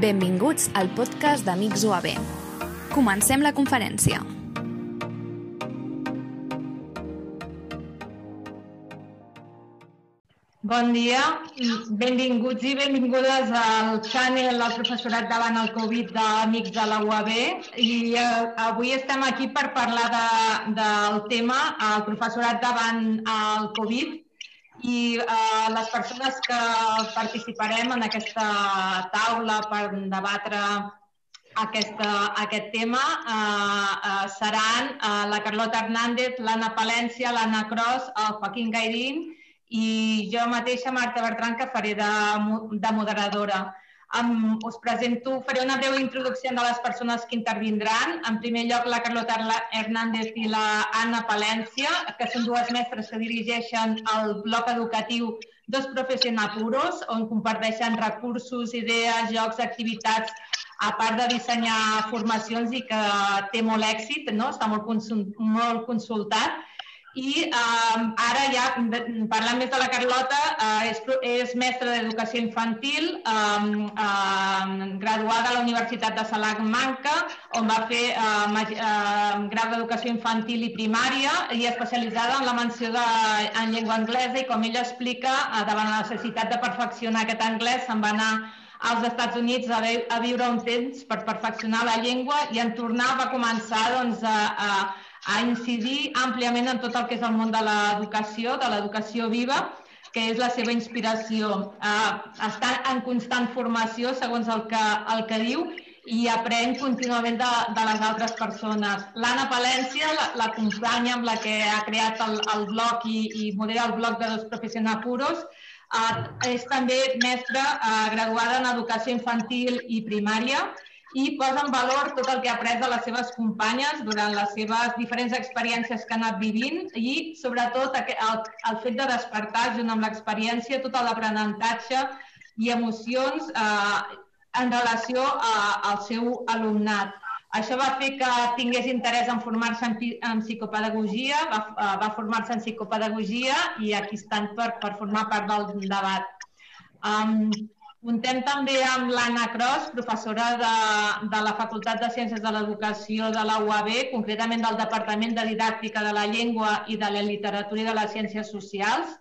Benvinguts al podcast d'Amics UAB. Comencem la conferència. Bon dia, benvinguts i benvingudes al channel del professorat davant el Covid d'Amics de la UAB. I eh, avui estem aquí per parlar de, del tema el professorat davant el Covid i eh, les persones que participarem en aquesta taula per debatre aquesta, aquest tema eh, eh, seran eh, la Carlota Hernández, l'Anna Palència, l'Anna Cros, el Joaquín Gairín i jo mateixa, Marta Bertran, que faré de, de moderadora. Um, us presento, faré una breu introducció de les persones que intervindran. En primer lloc, la Carlota Hernández i la Anna Palència, que són dues mestres que dirigeixen el bloc educatiu Dos Professionals Puros, on comparteixen recursos, idees, jocs, activitats, a part de dissenyar formacions i que té molt èxit, no? està molt, consult, molt consultat i eh, ara ja, parlant més de la Carlota, eh, és, és mestra d'educació infantil, eh, eh, graduada a la Universitat de Salamanca, on va fer eh, eh, grau d'educació infantil i primària i especialitzada en la menció de, en llengua anglesa i com ella explica, eh, davant la necessitat de perfeccionar aquest anglès, se'n va anar als Estats Units a, a viure un temps per perfeccionar la llengua i en tornar va començar doncs, a, a a incidir àmpliament en tot el que és el món de l'educació, de l'educació viva, que és la seva inspiració. Uh, està en constant formació, segons el que, el que diu, i aprèn contínuament de, de les altres persones. L'Anna Palència, la, la companya amb la que ha creat el, el blog i, i modera el blog de dos professionals puros, uh, és també mestra uh, graduada en educació infantil i primària i posa en valor tot el que ha après de les seves companyes durant les seves diferents experiències que ha anat vivint i, sobretot, el, el fet de despertar, junt amb l'experiència, tot l'aprenentatge i emocions eh, en relació a, al seu alumnat. Això va fer que tingués interès en formar-se en, en psicopedagogia, va, eh, va formar-se en psicopedagogia i aquí estan per, per formar part del debat. Um, Contem també amb l'Anna Cros, professora de, de la Facultat de Ciències de l'Educació de la UAB, concretament del Departament de Didàctica de la Llengua i de la Literatura i de les Ciències Socials.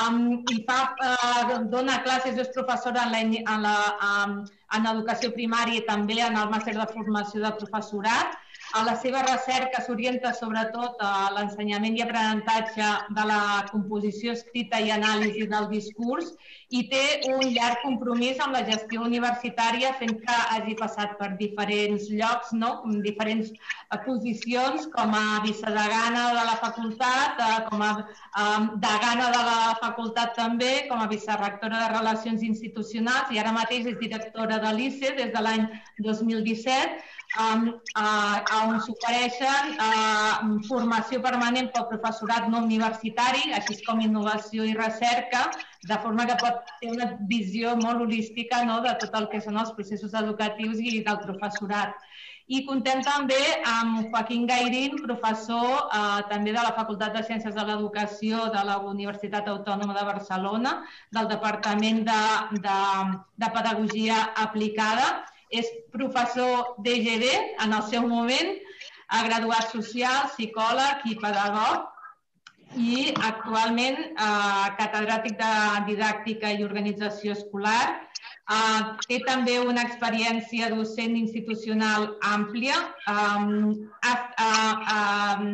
Um, i fa, uh, dona classes, és professora en, la, en, la, um, en educació primària i també en el màster de formació de professorat a la seva recerca s'orienta sobretot a l'ensenyament i aprenentatge de la composició escrita i anàlisi del discurs i té un llarg compromís amb la gestió universitària fent que hagi passat per diferents llocs, no? diferents eh, posicions com a vicedegana de la facultat, eh, com a um, degana de la facultat també, com a vicerrectora de Relacions Institucionals i ara mateix és directora de l'ICE des de l'any 2017 um, uh, on s'ofereixen uh, formació permanent pel professorat no universitari, així com innovació i recerca, de forma que pot ter una visió molt holística no, de tot el que són els processos educatius i del professorat. I contem també amb Joaquín Gairín, professor eh, també de la Facultat de Ciències de l'Educació de la Universitat Autònoma de Barcelona, del Departament de, de, de Pedagogia Aplicada, és professor d'EGD en el seu moment, ha graduat social, psicòleg i pedagog i actualment eh, catedràtic de didàctica i organització escolar. Eh, té també una experiència docent institucional àmplia. Eh, eh,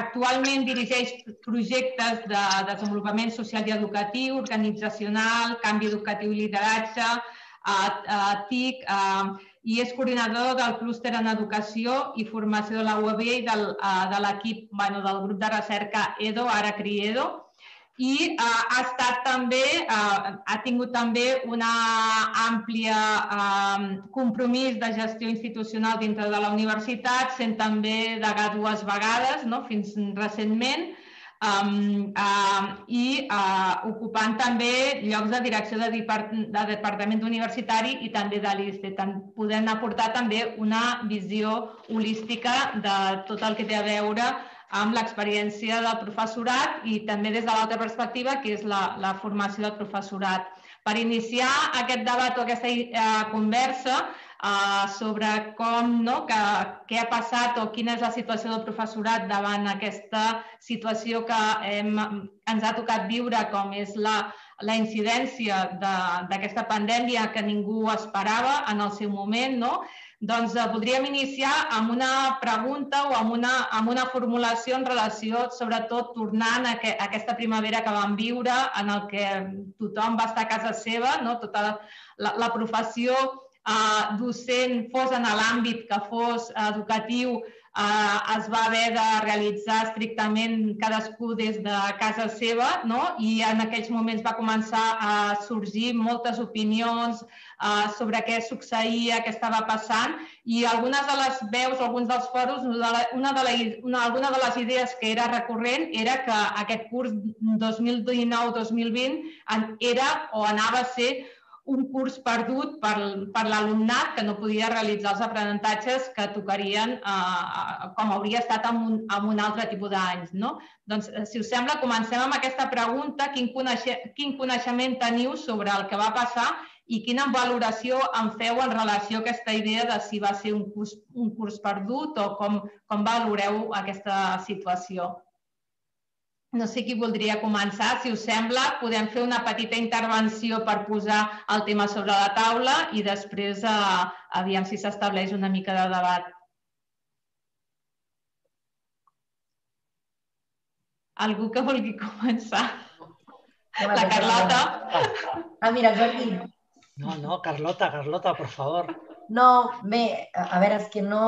actualment dirigeix projectes de desenvolupament social i educatiu, organitzacional, canvi educatiu i lideratge, a TIC i és coordinador del clúster en educació i formació de la UAB i del, de l'equip bueno, del grup de recerca EDO, ara CRIEDO, i uh, ha estat també, uh, ha tingut també una àmplia uh, compromís de gestió institucional dintre de la universitat, sent també degà dues vegades, no? fins recentment, um, uh, i uh, ocupant també llocs de direcció de, depart de departament universitari i també de l'ISTE. Podem aportar també una visió holística de tot el que té a veure amb l'experiència del professorat i també des de l'altra perspectiva, que és la, la formació del professorat. Per iniciar aquest debat o aquesta eh, conversa eh, sobre com, no, que, què ha passat o quina és la situació del professorat davant aquesta situació que hem, ens ha tocat viure, com és la, la incidència d'aquesta pandèmia que ningú esperava en el seu moment, no? Doncs eh, voldríem iniciar amb una pregunta o amb una, amb una formulació en relació, sobretot, tornant a, que, a aquesta primavera que vam viure, en el que tothom va estar a casa seva, no? tota la, la professió eh, docent, fos en l'àmbit que fos educatiu, eh, es va haver de realitzar estrictament cadascú des de casa seva no? i en aquells moments va començar a sorgir moltes opinions, uh, sobre què succeïa, què estava passant, i algunes de les veus, alguns dels fòrums, una de, la, una, alguna de les idees que era recurrent era que aquest curs 2019-2020 era o anava a ser un curs perdut per, per l'alumnat que no podia realitzar els aprenentatges que tocarien eh, com hauria estat amb un, amb un altre tipus d'anys. No? Doncs, eh, si us sembla, comencem amb aquesta pregunta. Quin, coneixe, quin coneixement teniu sobre el que va passar i quina valoració en feu en relació a aquesta idea de si va ser un curs, un curs perdut o com, com valoreu aquesta situació. No sé qui voldria començar. Si us sembla, podem fer una petita intervenció per posar el tema sobre la taula i després eh, aviam si s'estableix una mica de debat. Algú que vulgui començar? La Carlota. Ah, mira, Jordi, no, no, Carlota, Carlota, per favor. No, bé, a veure, és que no,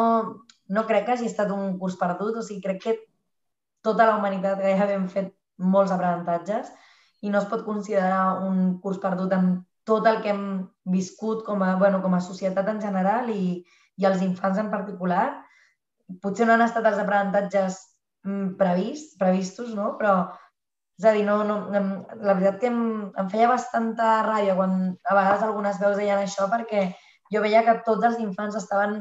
no crec que hagi estat un curs perdut, o sigui, crec que tota la humanitat ja hem fet molts aprenentatges i no es pot considerar un curs perdut amb tot el que hem viscut com a, bueno, com a societat en general i, i els infants en particular. Potser no han estat els aprenentatges mm, previst, previstos, no? però és a dir, no, no, la veritat que em, em feia bastanta ràbia quan a vegades algunes veus deien això perquè jo veia que tots els infants estaven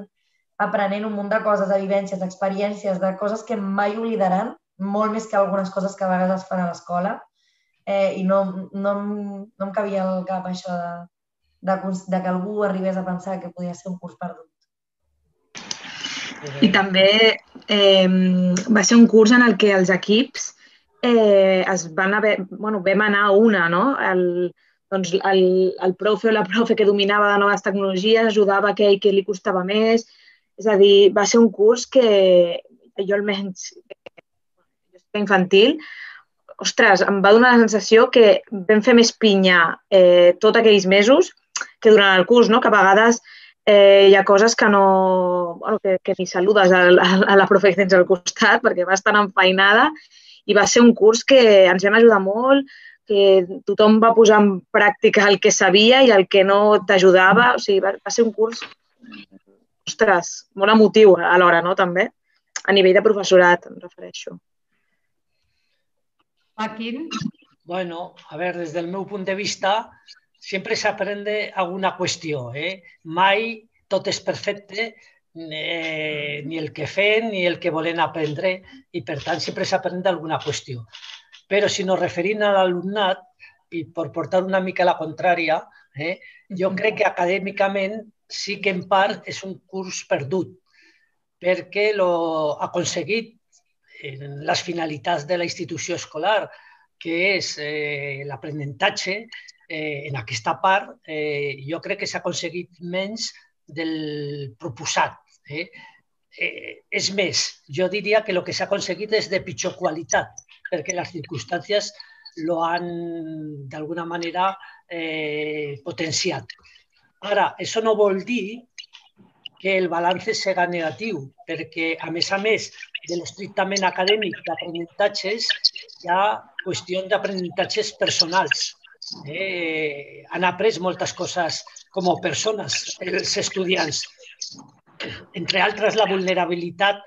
aprenent un munt de coses, de vivències, d'experiències, de coses que mai oblidaran, molt més que algunes coses que a vegades es fan a l'escola. Eh, I no, no, no em cabia al cap això de, de, de que algú arribés a pensar que podia ser un curs perdut. I també eh, va ser un curs en el que els equips eh, es van haver, bueno, vam anar a una, no? El, doncs el, el profe o la profe que dominava de noves tecnologies ajudava aquell que li costava més. És a dir, va ser un curs que jo almenys, infantil, ostres, em va donar la sensació que vam fer més pinya eh, tots aquells mesos que durant el curs, no? que a vegades eh, hi ha coses que no... Bueno, que, que ni saludes a, a, a la profe que tens al costat perquè va estar enfeinada i va ser un curs que ens vam ajudar molt, que tothom va posar en pràctica el que sabia i el que no t'ajudava. O sigui, va, va ser un curs, ostres, molt emotiu alhora, no?, també, a nivell de professorat, em refereixo. Joaquín? Bueno, a ver, desde el meu punt de vista, siempre se aprende alguna qüestió. Eh? Mai tot és perfecte eh, ni el que fem ni el que volen aprendre i, per tant, sempre s'aprèn d'alguna qüestió. Però si nos referim a l'alumnat, i per portar una mica la contrària, eh, jo crec que acadèmicament sí que en part és un curs perdut, perquè lo aconseguit en les finalitats de la institució escolar, que és eh, l'aprenentatge, eh, en aquesta part eh, jo crec que s'ha aconseguit menys del proposat. Eh? Eh, és més, jo diria que el que s'ha aconseguit és de pitjor qualitat, perquè les circumstàncies lo han d'alguna manera eh, potenciat. Ara, això no vol dir que el balanç siga negatiu, perquè, a més a més de l'estrictament acadèmic d'aprenentatges, hi ha qüestió d'aprenentatges personals. Eh, han après moltes coses com a persones, els estudiants entre altres la vulnerabilitat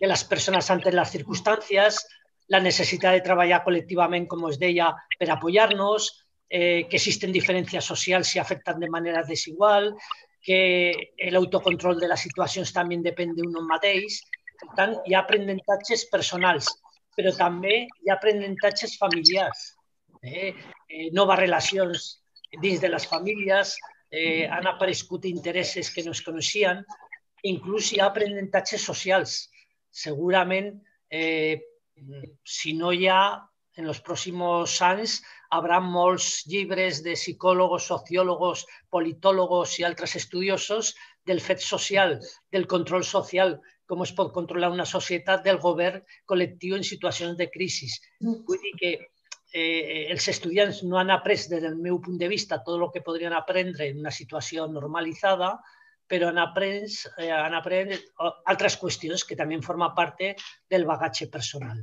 de les persones ante les circumstàncies, la necessitat de treballar col·lectivament, com us deia, per apoyar-nos, eh, que existen diferències socials i afecten de manera desigual, que l'autocontrol de les situacions també depèn d'un mateix. Tant, hi ha aprenentatges personals, però també hi ha aprenentatges familiars, eh? eh, noves relacions dins de les famílies eh, han aparegut interessos que no es coneixien, inclús hi ha aprenentatges socials. Segurament, eh, si no hi ha, en els pròxims anys, habrá molts llibres de psicòlogos, sociòlogos, politòlogos i altres estudiosos del fet social, del control social, com es pot controlar una societat del govern col·lectiu en situacions de crisi. Vull dir que eh, els estudiants no han après, des del meu punt de vista, tot el que podrien aprendre en una situació normalitzada, però han après, eh, han que també formen part del bagatge personal.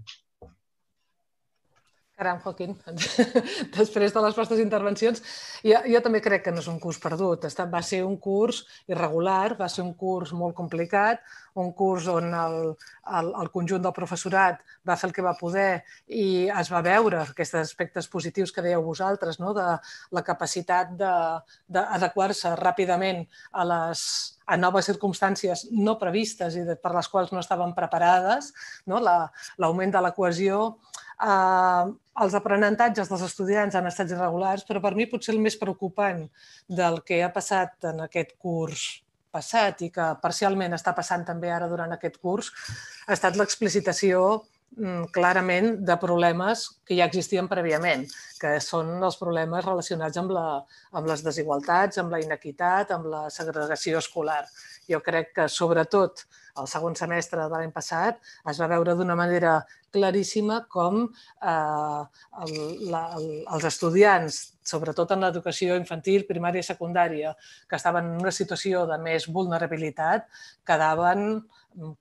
Caram, Joaquín, després de les vostres intervencions, jo, jo també crec que no és un curs perdut. Va ser un curs irregular, va ser un curs molt complicat, un curs on el, el, el conjunt del professorat va fer el que va poder i es va veure aquests aspectes positius que dèieu vosaltres, no? de la capacitat d'adequar-se ràpidament a les, a noves circumstàncies no previstes i de, per les quals no estaven preparades, no? l'augment la, de la cohesió, eh, els aprenentatges dels estudiants han estat irregulars, però per mi potser el més preocupant del que ha passat en aquest curs passat i que parcialment està passant també ara durant aquest curs ha estat l'explicitació mm, clarament de problemes que ja existien prèviament, que són els problemes relacionats amb, la, amb les desigualtats, amb la inequitat, amb la segregació escolar. Jo crec que, sobretot, el segon semestre de l'any passat es va veure d'una manera claríssima com eh, el, la, el, els estudiants, sobretot en l'educació infantil, primària i secundària, que estaven en una situació de més vulnerabilitat, quedaven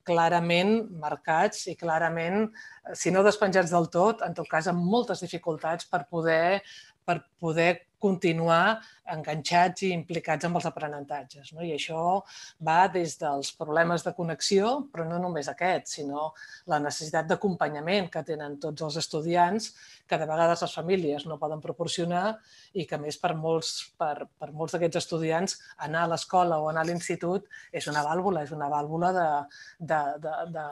clarament marcats i clarament, si no despenjats del tot, en tot cas amb moltes dificultats per poder per poder continuar enganxats i implicats amb els aprenentatges. No? I això va des dels problemes de connexió, però no només aquest, sinó la necessitat d'acompanyament que tenen tots els estudiants, que de vegades les famílies no poden proporcionar i que, més, per molts, per, per molts d'aquests estudiants anar a l'escola o anar a l'institut és una vàlvula, és una vàlvula de, de, de, de,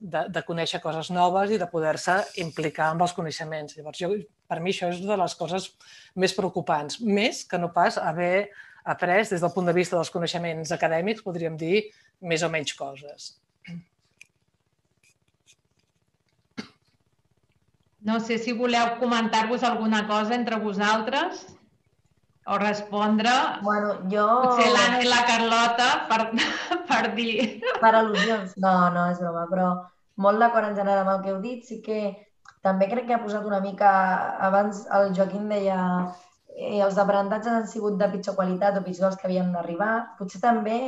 de, de conèixer coses noves i de poder-se implicar amb els coneixements. Llavors, jo, per mi això és una de les coses més preocupants, més que no pas haver après des del punt de vista dels coneixements acadèmics, podríem dir, més o menys coses. No sé si voleu comentar-vos alguna cosa entre vosaltres o respondre. Bueno, jo... Potser l'Anna i la Carlota per, per dir... Per al·lusions. No, no, és broma, però molt d'acord en general amb el que heu dit. Sí que també crec que ha posat una mica... Abans el Joaquim deia eh, els aprenentatges han sigut de pitjor qualitat o pitjor dels que havien d'arribar. Potser també,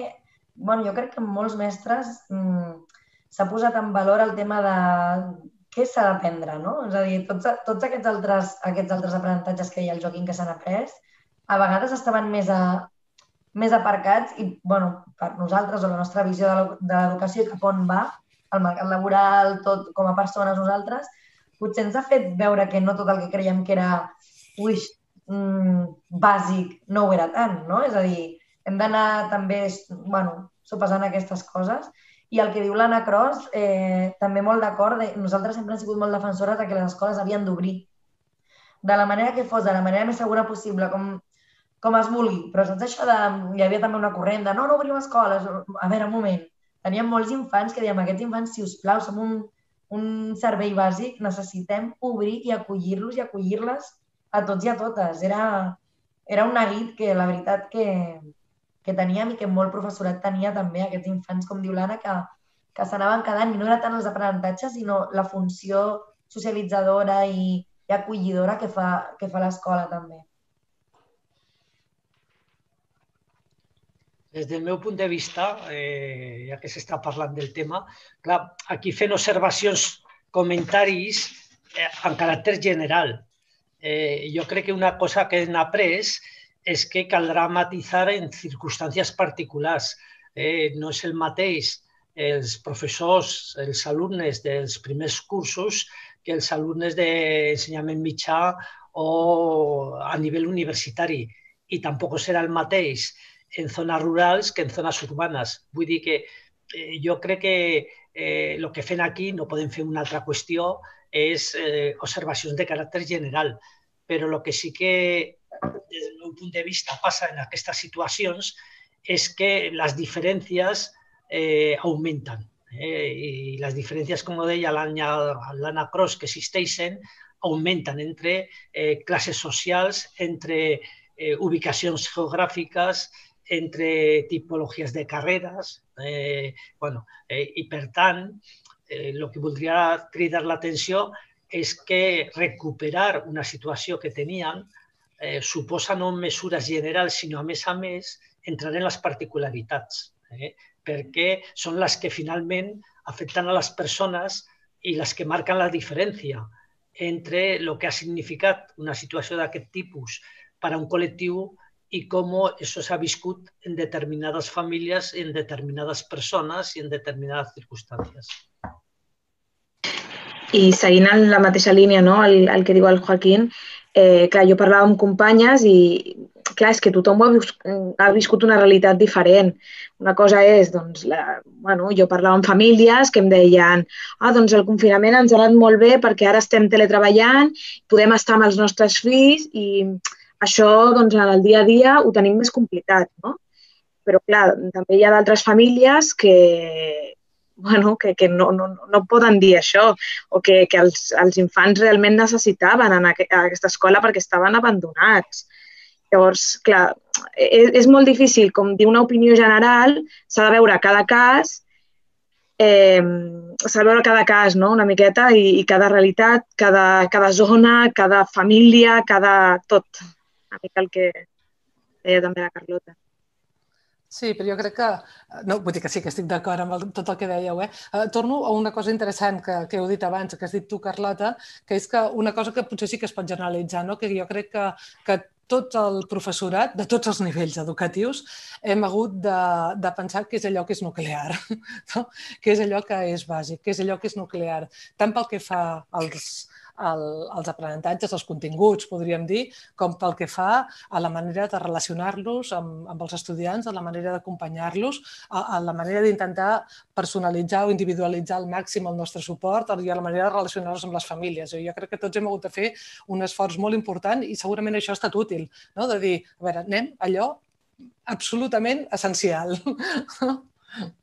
bueno, jo crec que molts mestres mm, s'ha posat en valor el tema de què s'ha d'aprendre, no? És a dir, tots, tots aquests altres, aquests altres aprenentatges que hi ha el Joaquim que s'han après, a vegades estaven més, a, més aparcats i, bueno, per nosaltres o la nostra visió de l'educació cap on va, el mercat laboral, tot com a persones nosaltres, potser ens ha fet veure que no tot el que creiem que era uix, mm, bàsic no ho era tant, no? És a dir, hem d'anar també, bueno, sopesant aquestes coses. I el que diu l'Anna Cross, eh, també molt d'acord, nosaltres sempre hem sigut molt defensores de que les escoles havien d'obrir de la manera que fos, de la manera més segura possible, com com es vulgui, però saps això de... Hi havia també una corrent de no, no obrim escoles. A veure, un moment. Teníem molts infants que dèiem, aquests infants, si us plau, som un, un servei bàsic, necessitem obrir i acollir-los i acollir-les a tots i a totes. Era, era un neguit que la veritat que, que teníem i que molt professorat tenia també aquests infants, com diu l'Anna, que, que s'anaven quedant i no era tant els aprenentatges, sinó la funció socialitzadora i, i acollidora que fa, que fa l'escola també. Des del meu punt de vista, eh, ja que s'està parlant del tema, clar, aquí fent observacions, comentaris eh, en caràcter general. Eh, jo crec que una cosa que hem après és que caldrà matitzar en circumstàncies particulars. Eh, no és el mateix els professors, els alumnes dels primers cursos que els alumnes d'ensenyament mitjà o a nivell universitari. I tampoc serà el mateix en zones rurals que en zones urbanes. Vull dir que eh, jo crec que eh, que fem aquí, no podem fer una altra qüestió, és eh, observacions de caràcter general. Però el que sí que des del meu punt de vista, passa en aquestes situacions és que les diferències eh, augmenten. Eh, I les diferències, com deia l'Anna Cross, que existeixen, augmenten entre eh, classes socials, entre eh, ubicacions geogràfiques, entre tipologies de carreres, eh, bueno, eh, i per tant, eh, que voldria cridar l'atenció és que recuperar una situació que tenien eh, suposa no mesures generals, sinó a més a més entrar en les particularitats, eh, perquè són les que finalment afecten a les persones i les que marquen la diferència entre el que ha significat una situació d'aquest tipus per a un col·lectiu i com això s'ha viscut en determinades famílies, en determinades persones i en determinades circumstàncies. I seguint en la mateixa línia, no, el, el que diu el Joaquín, eh, clar, jo parlava amb companyes i, clar, és que tothom ha, ha viscut una realitat diferent. Una cosa és, doncs, la, bueno, jo parlava amb famílies que em deien ah, doncs el confinament ens ha anat molt bé perquè ara estem teletreballant, podem estar amb els nostres fills i això, doncs, en el dia a dia ho tenim més complicat, no? Però, clar, també hi ha d'altres famílies que, bueno, que, que no, no, no poden dir això o que, que els, els infants realment necessitaven en aqu aquesta escola perquè estaven abandonats. Llavors, clar, és, és molt difícil, com dir una opinió general, s'ha de veure cada cas, eh, s'ha de veure cada cas, no?, una miqueta, i, i cada realitat, cada, cada zona, cada família, cada tot. Una mica el que deia també la Carlota. Sí, però jo crec que... No, vull dir que sí, que estic d'acord amb el, tot el que dèieu. Eh? Uh, torno a una cosa interessant que, que heu dit abans, que has dit tu, Carlota, que és que una cosa que potser sí que es pot generalitzar, no? que jo crec que, que tot el professorat, de tots els nivells educatius, hem hagut de, de pensar que és allò que és nuclear, no? que és allò que és bàsic, que és allò que és nuclear, tant pel que fa als, el, els aprenentatges, els continguts, podríem dir, com pel que fa a la manera de relacionar-los amb, amb els estudiants, a la manera d'acompanyar-los, a, a la manera d'intentar personalitzar o individualitzar al màxim el nostre suport i a la manera de relacionar-nos amb les famílies. Jo crec que tots hem hagut de fer un esforç molt important i segurament això ha estat útil, no? de dir, a veure, anem allò absolutament essencial.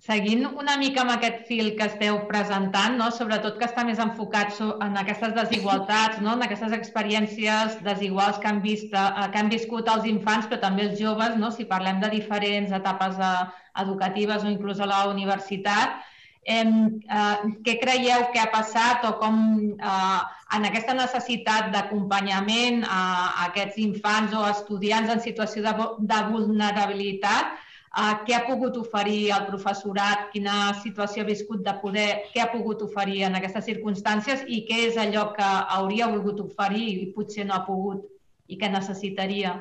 Seguint una mica amb aquest fil que esteu presentant, no? sobretot que està més enfocat en aquestes desigualtats, no? en aquestes experiències desiguals que han, vist, eh, que han viscut els infants, però també els joves, no? si parlem de diferents etapes eh, educatives o inclús a la universitat, eh, eh, què creieu que ha passat o com eh, en aquesta necessitat d'acompanyament a, a aquests infants o estudiants en situació de, de vulnerabilitat Uh, què ha pogut oferir el professorat, quina situació ha viscut de poder, què ha pogut oferir en aquestes circumstàncies i què és allò que hauria volgut oferir i potser no ha pogut i que necessitaria.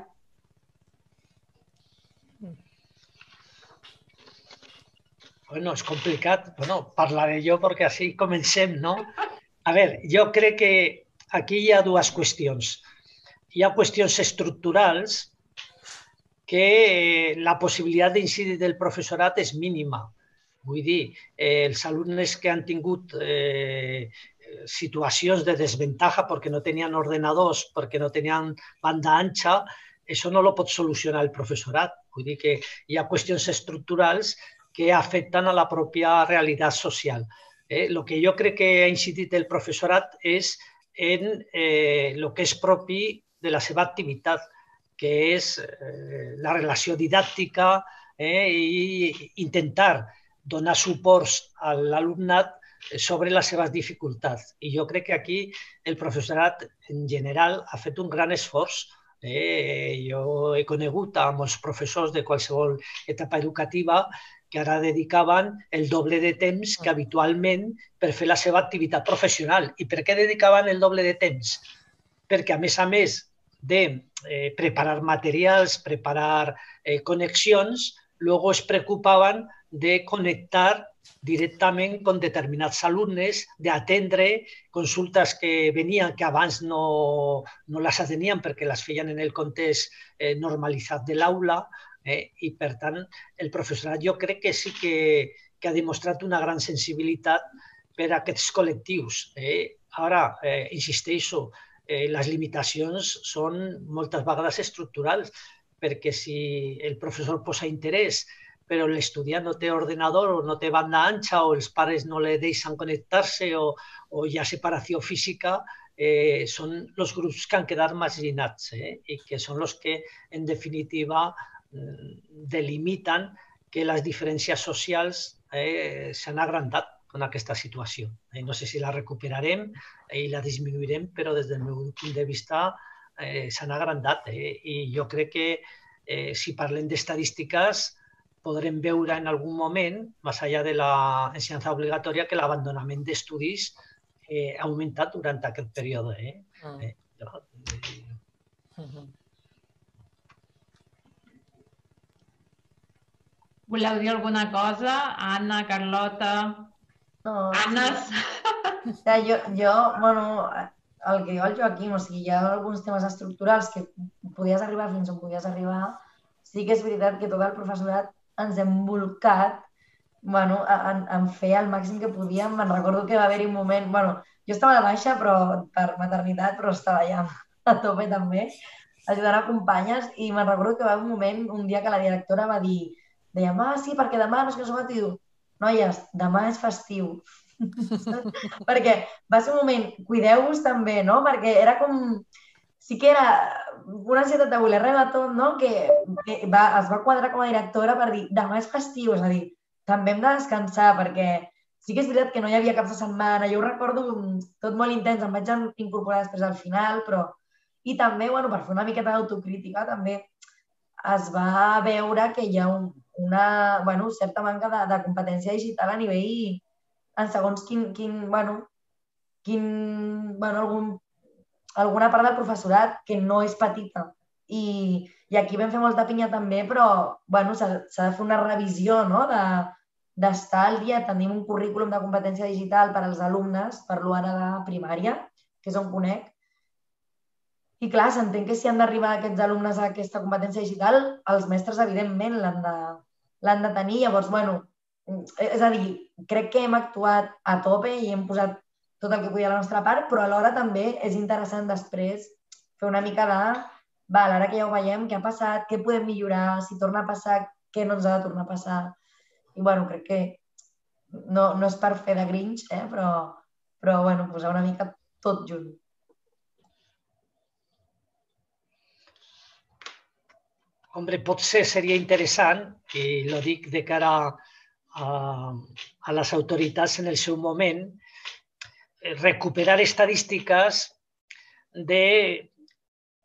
Bueno, és complicat. Bueno, parlaré jo perquè així comencem, no? A veure, jo crec que aquí hi ha dues qüestions. Hi ha qüestions estructurals que la possibilitat d'incidir del professorat és mínima. Vull dir, eh, els alumnes que han tingut eh, situacions de desventaja perquè no tenien ordenadors, perquè no tenien banda ancha, això no lo pot solucionar el professorat. Vull dir que hi ha qüestions estructurals que afecten a la pròpia realitat social. Eh, el que jo crec que ha incidit el professorat és en eh, el que és propi de la seva activitat que és eh, la relació didàctica eh, i intentar donar suports a l'alumnat sobre les seves dificultats. I jo crec que aquí el professorat en general ha fet un gran esforç. Eh, jo he conegut a molts professors de qualsevol etapa educativa que ara dedicaven el doble de temps que habitualment per fer la seva activitat professional. I per què dedicaven el doble de temps? Perquè, a més a més de eh, preparar materials, preparar eh, conexiones, luego es preocupaban de conectar directament con determinats alumnes, d'atendre consultes que venien que abans no, no les atenien perquè les feien en el context eh, normalitzat de l'aula eh, i, per tant, el professorat jo crec que sí que, que ha demostrat una gran sensibilitat per a aquests col·lectius. Eh? Ara, eh, insisteixo, eh, les limitacions són moltes vegades estructurals, perquè si el professor posa interès però l'estudiant no té ordenador o no té banda ancha o els pares no le deixen connectar-se o, o hi ha separació física, eh, són els grups que han quedat marginats eh, i que són els que, en definitiva, mm, delimiten que les diferències socials eh, s'han agrandat en aquesta situació. Eh, no sé si la recuperarem i la disminuirem, però des del meu punt de vista eh, s'han agrandat. Eh? I jo crec que eh, si parlem d'estadístiques, podrem veure en algun moment, més enllà de l'ensenyança obligatòria, que l'abandonament d'estudis eh, ha augmentat durant aquest període. Eh? Mm. Eh, eh... Mm -hmm. Voleu dir alguna cosa? Anna, Carlota... No, Anna? Ja, jo, jo, bueno, el que diu el Joaquim, o sigui, hi ha alguns temes estructurals que podies arribar fins on podies arribar. Sí que és veritat que tot el professorat ens hem volcat bueno, en, en fer el màxim que podíem. Me'n recordo que va haver-hi un moment... Bueno, jo estava de baixa però per maternitat, però estava ja a tope també, ajudant a companyes, i me'n recordo que va haver un moment, un dia que la directora va dir dèiem, ah, sí, perquè demà no sé què no i diu, noies, demà és festiu. perquè va ser un moment, cuideu-vos també, no? Perquè era com... Sí que era una ansietat de voler rebre tot, no? que, que va, es va quadrar com a directora per dir demà és festiu, és a dir, també hem de descansar perquè sí que és veritat que no hi havia caps de setmana, jo ho recordo tot molt intens, em vaig incorporar després al final, però... I també, bueno, per fer una miqueta d'autocrítica, també es va veure que hi ha un, una bueno, certa manca de, de competència digital a nivell en segons quin, quin, bueno, quin, bueno, algun alguna part del professorat que no és petita. I, i aquí vam fer molta pinya també, però bueno, s'ha de fer una revisió no? de, d'estar al dia. Tenim un currículum de competència digital per als alumnes, parlo ara de primària, que és on conec, i clar, s'entén que si han d'arribar aquests alumnes a aquesta competència digital, els mestres, evidentment, l'han de, l'han de tenir. Llavors, bueno, és a dir, crec que hem actuat a tope i hem posat tot el que podia la nostra part, però alhora també és interessant després fer una mica de, val, ara que ja ho veiem, què ha passat, què podem millorar, si torna a passar, què no ens ha de tornar a passar. I bueno, crec que no, no és per fer de grinch, eh? però, però bueno, posar una mica tot junt. Hombre, potser seria interessant, i lo dic de cara a, a les autoritats en el seu moment, Eh, recuperar estadístiques de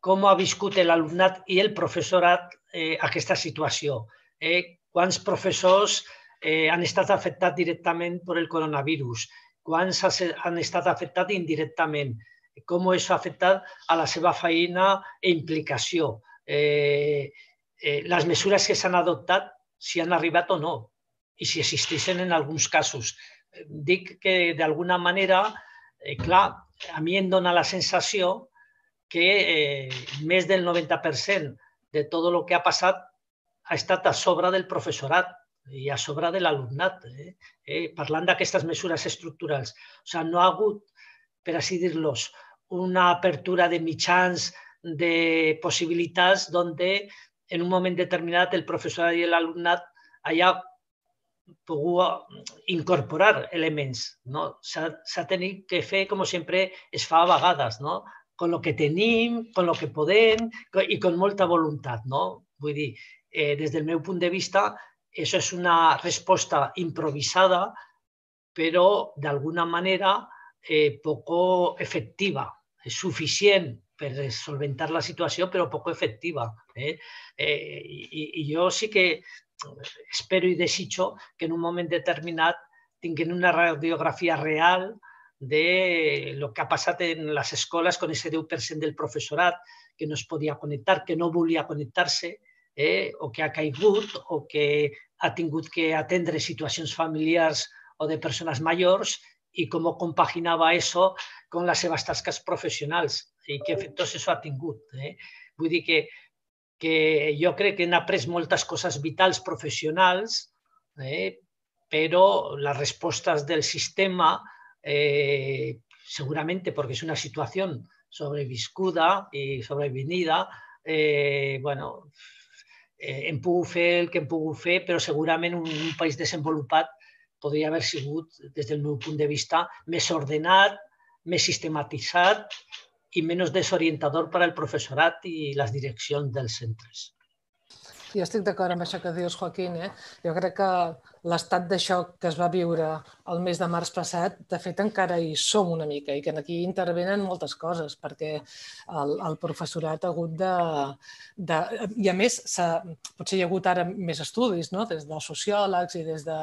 com ha viscut l'alumnat i el professorat eh, aquesta situació. Eh, quants professors eh, han estat afectats directament per el coronavirus? Quants han estat afectats indirectament? Com això ha afectat a la seva feina i implicació? Eh, eh, les mesures que s'han adoptat, si han arribat o no, i si existeixen en alguns casos dic que d'alguna manera, eh, clar, a mi em dona la sensació que eh, més del 90% de tot el que ha passat ha estat a sobre del professorat i a sobre de l'alumnat, eh? eh, parlant d'aquestes mesures estructurals. O sigui, no ha hagut, per així dir-los, una apertura de mitjans, de possibilitats, on en un moment determinat el professorat i l'alumnat haya pogut incorporar elements. No? S'ha tenit que fer, com sempre es no? con lo que tenim, con lo que podem i con molta voluntat. No? Vull dir, eh, meu de vista, això és una resposta improvisada, però d'alguna manera eh, poco efectiva. És suficient per solventar la situació, però poc efectiva. Eh? Eh, i, I jo sí que espero i desitjo que en un moment determinat tinguin una radiografia real de lo que ha passat en les escoles con ese 10% del professorat que no es podia connectar, que no volia connectar-se, eh, o que ha caigut, o que ha tingut que atendre situacions familiars o de persones majors i com compaginava això amb les seves tasques professionals i que efectes això ha tingut. Eh? Vull dir que que jo crec que han après moltes coses vitals professionals, eh, però les respostes del sistema eh, seguramente porque es una situación sobreviscuda y sobrevenida, eh, bueno, eh, hem pogut fer el que hem pogut fer, però segurament un, un país desenvolupat podria haver sigut, des del meu punt de vista, més ordenat, més sistematitzat i menys desorientador per al professorat i les direccions dels centres. Jo estic d'acord amb això que dius, Joaquín. Eh? Jo crec que l'estat de xoc que es va viure el mes de març passat, de fet encara hi som una mica i que aquí intervenen moltes coses perquè el, el professorat ha hagut de... de I a més, potser hi ha hagut ara més estudis no? des dels sociòlegs i des de,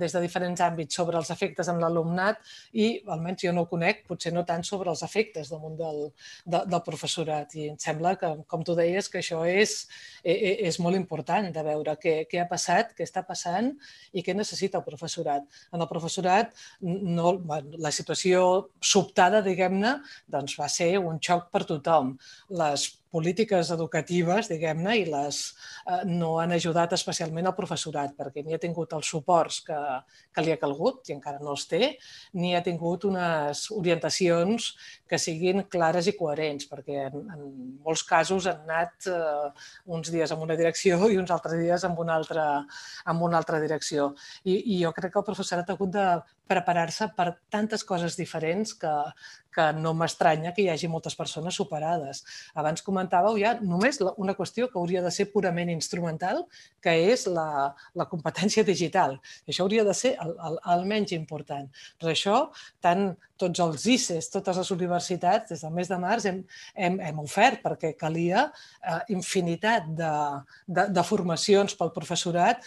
des de diferents àmbits sobre els efectes en l'alumnat i almenys jo no ho conec, potser no tant sobre els efectes damunt del, de, del professorat i em sembla que, com tu deies, que això és, és, e, és molt important de veure què, què ha passat, què està passant i què necessita el professorat. En el professorat, no, la situació sobtada, diguem-ne, doncs va ser un xoc per tothom. Les polítiques educatives, diguem-ne, i les eh, no han ajudat especialment al professorat, perquè ni ha tingut els suports que, que li ha calgut, i encara no els té, ni ha tingut unes orientacions que siguin clares i coherents, perquè en, en molts casos han anat eh, uns dies en una direcció i uns altres dies en una altra, en una altra direcció. I, I jo crec que el professorat ha hagut de preparar-se per tantes coses diferents que, que no m'estranya que hi hagi moltes persones superades. Abans comentàveu ja només una qüestió que hauria de ser purament instrumental, que és la, la competència digital. Això hauria de ser el, el, el menys important. Per això, tant tots els ICES, totes les universitats, des del mes de març hem, hem, hem ofert perquè calia eh, infinitat de, de, de formacions pel professorat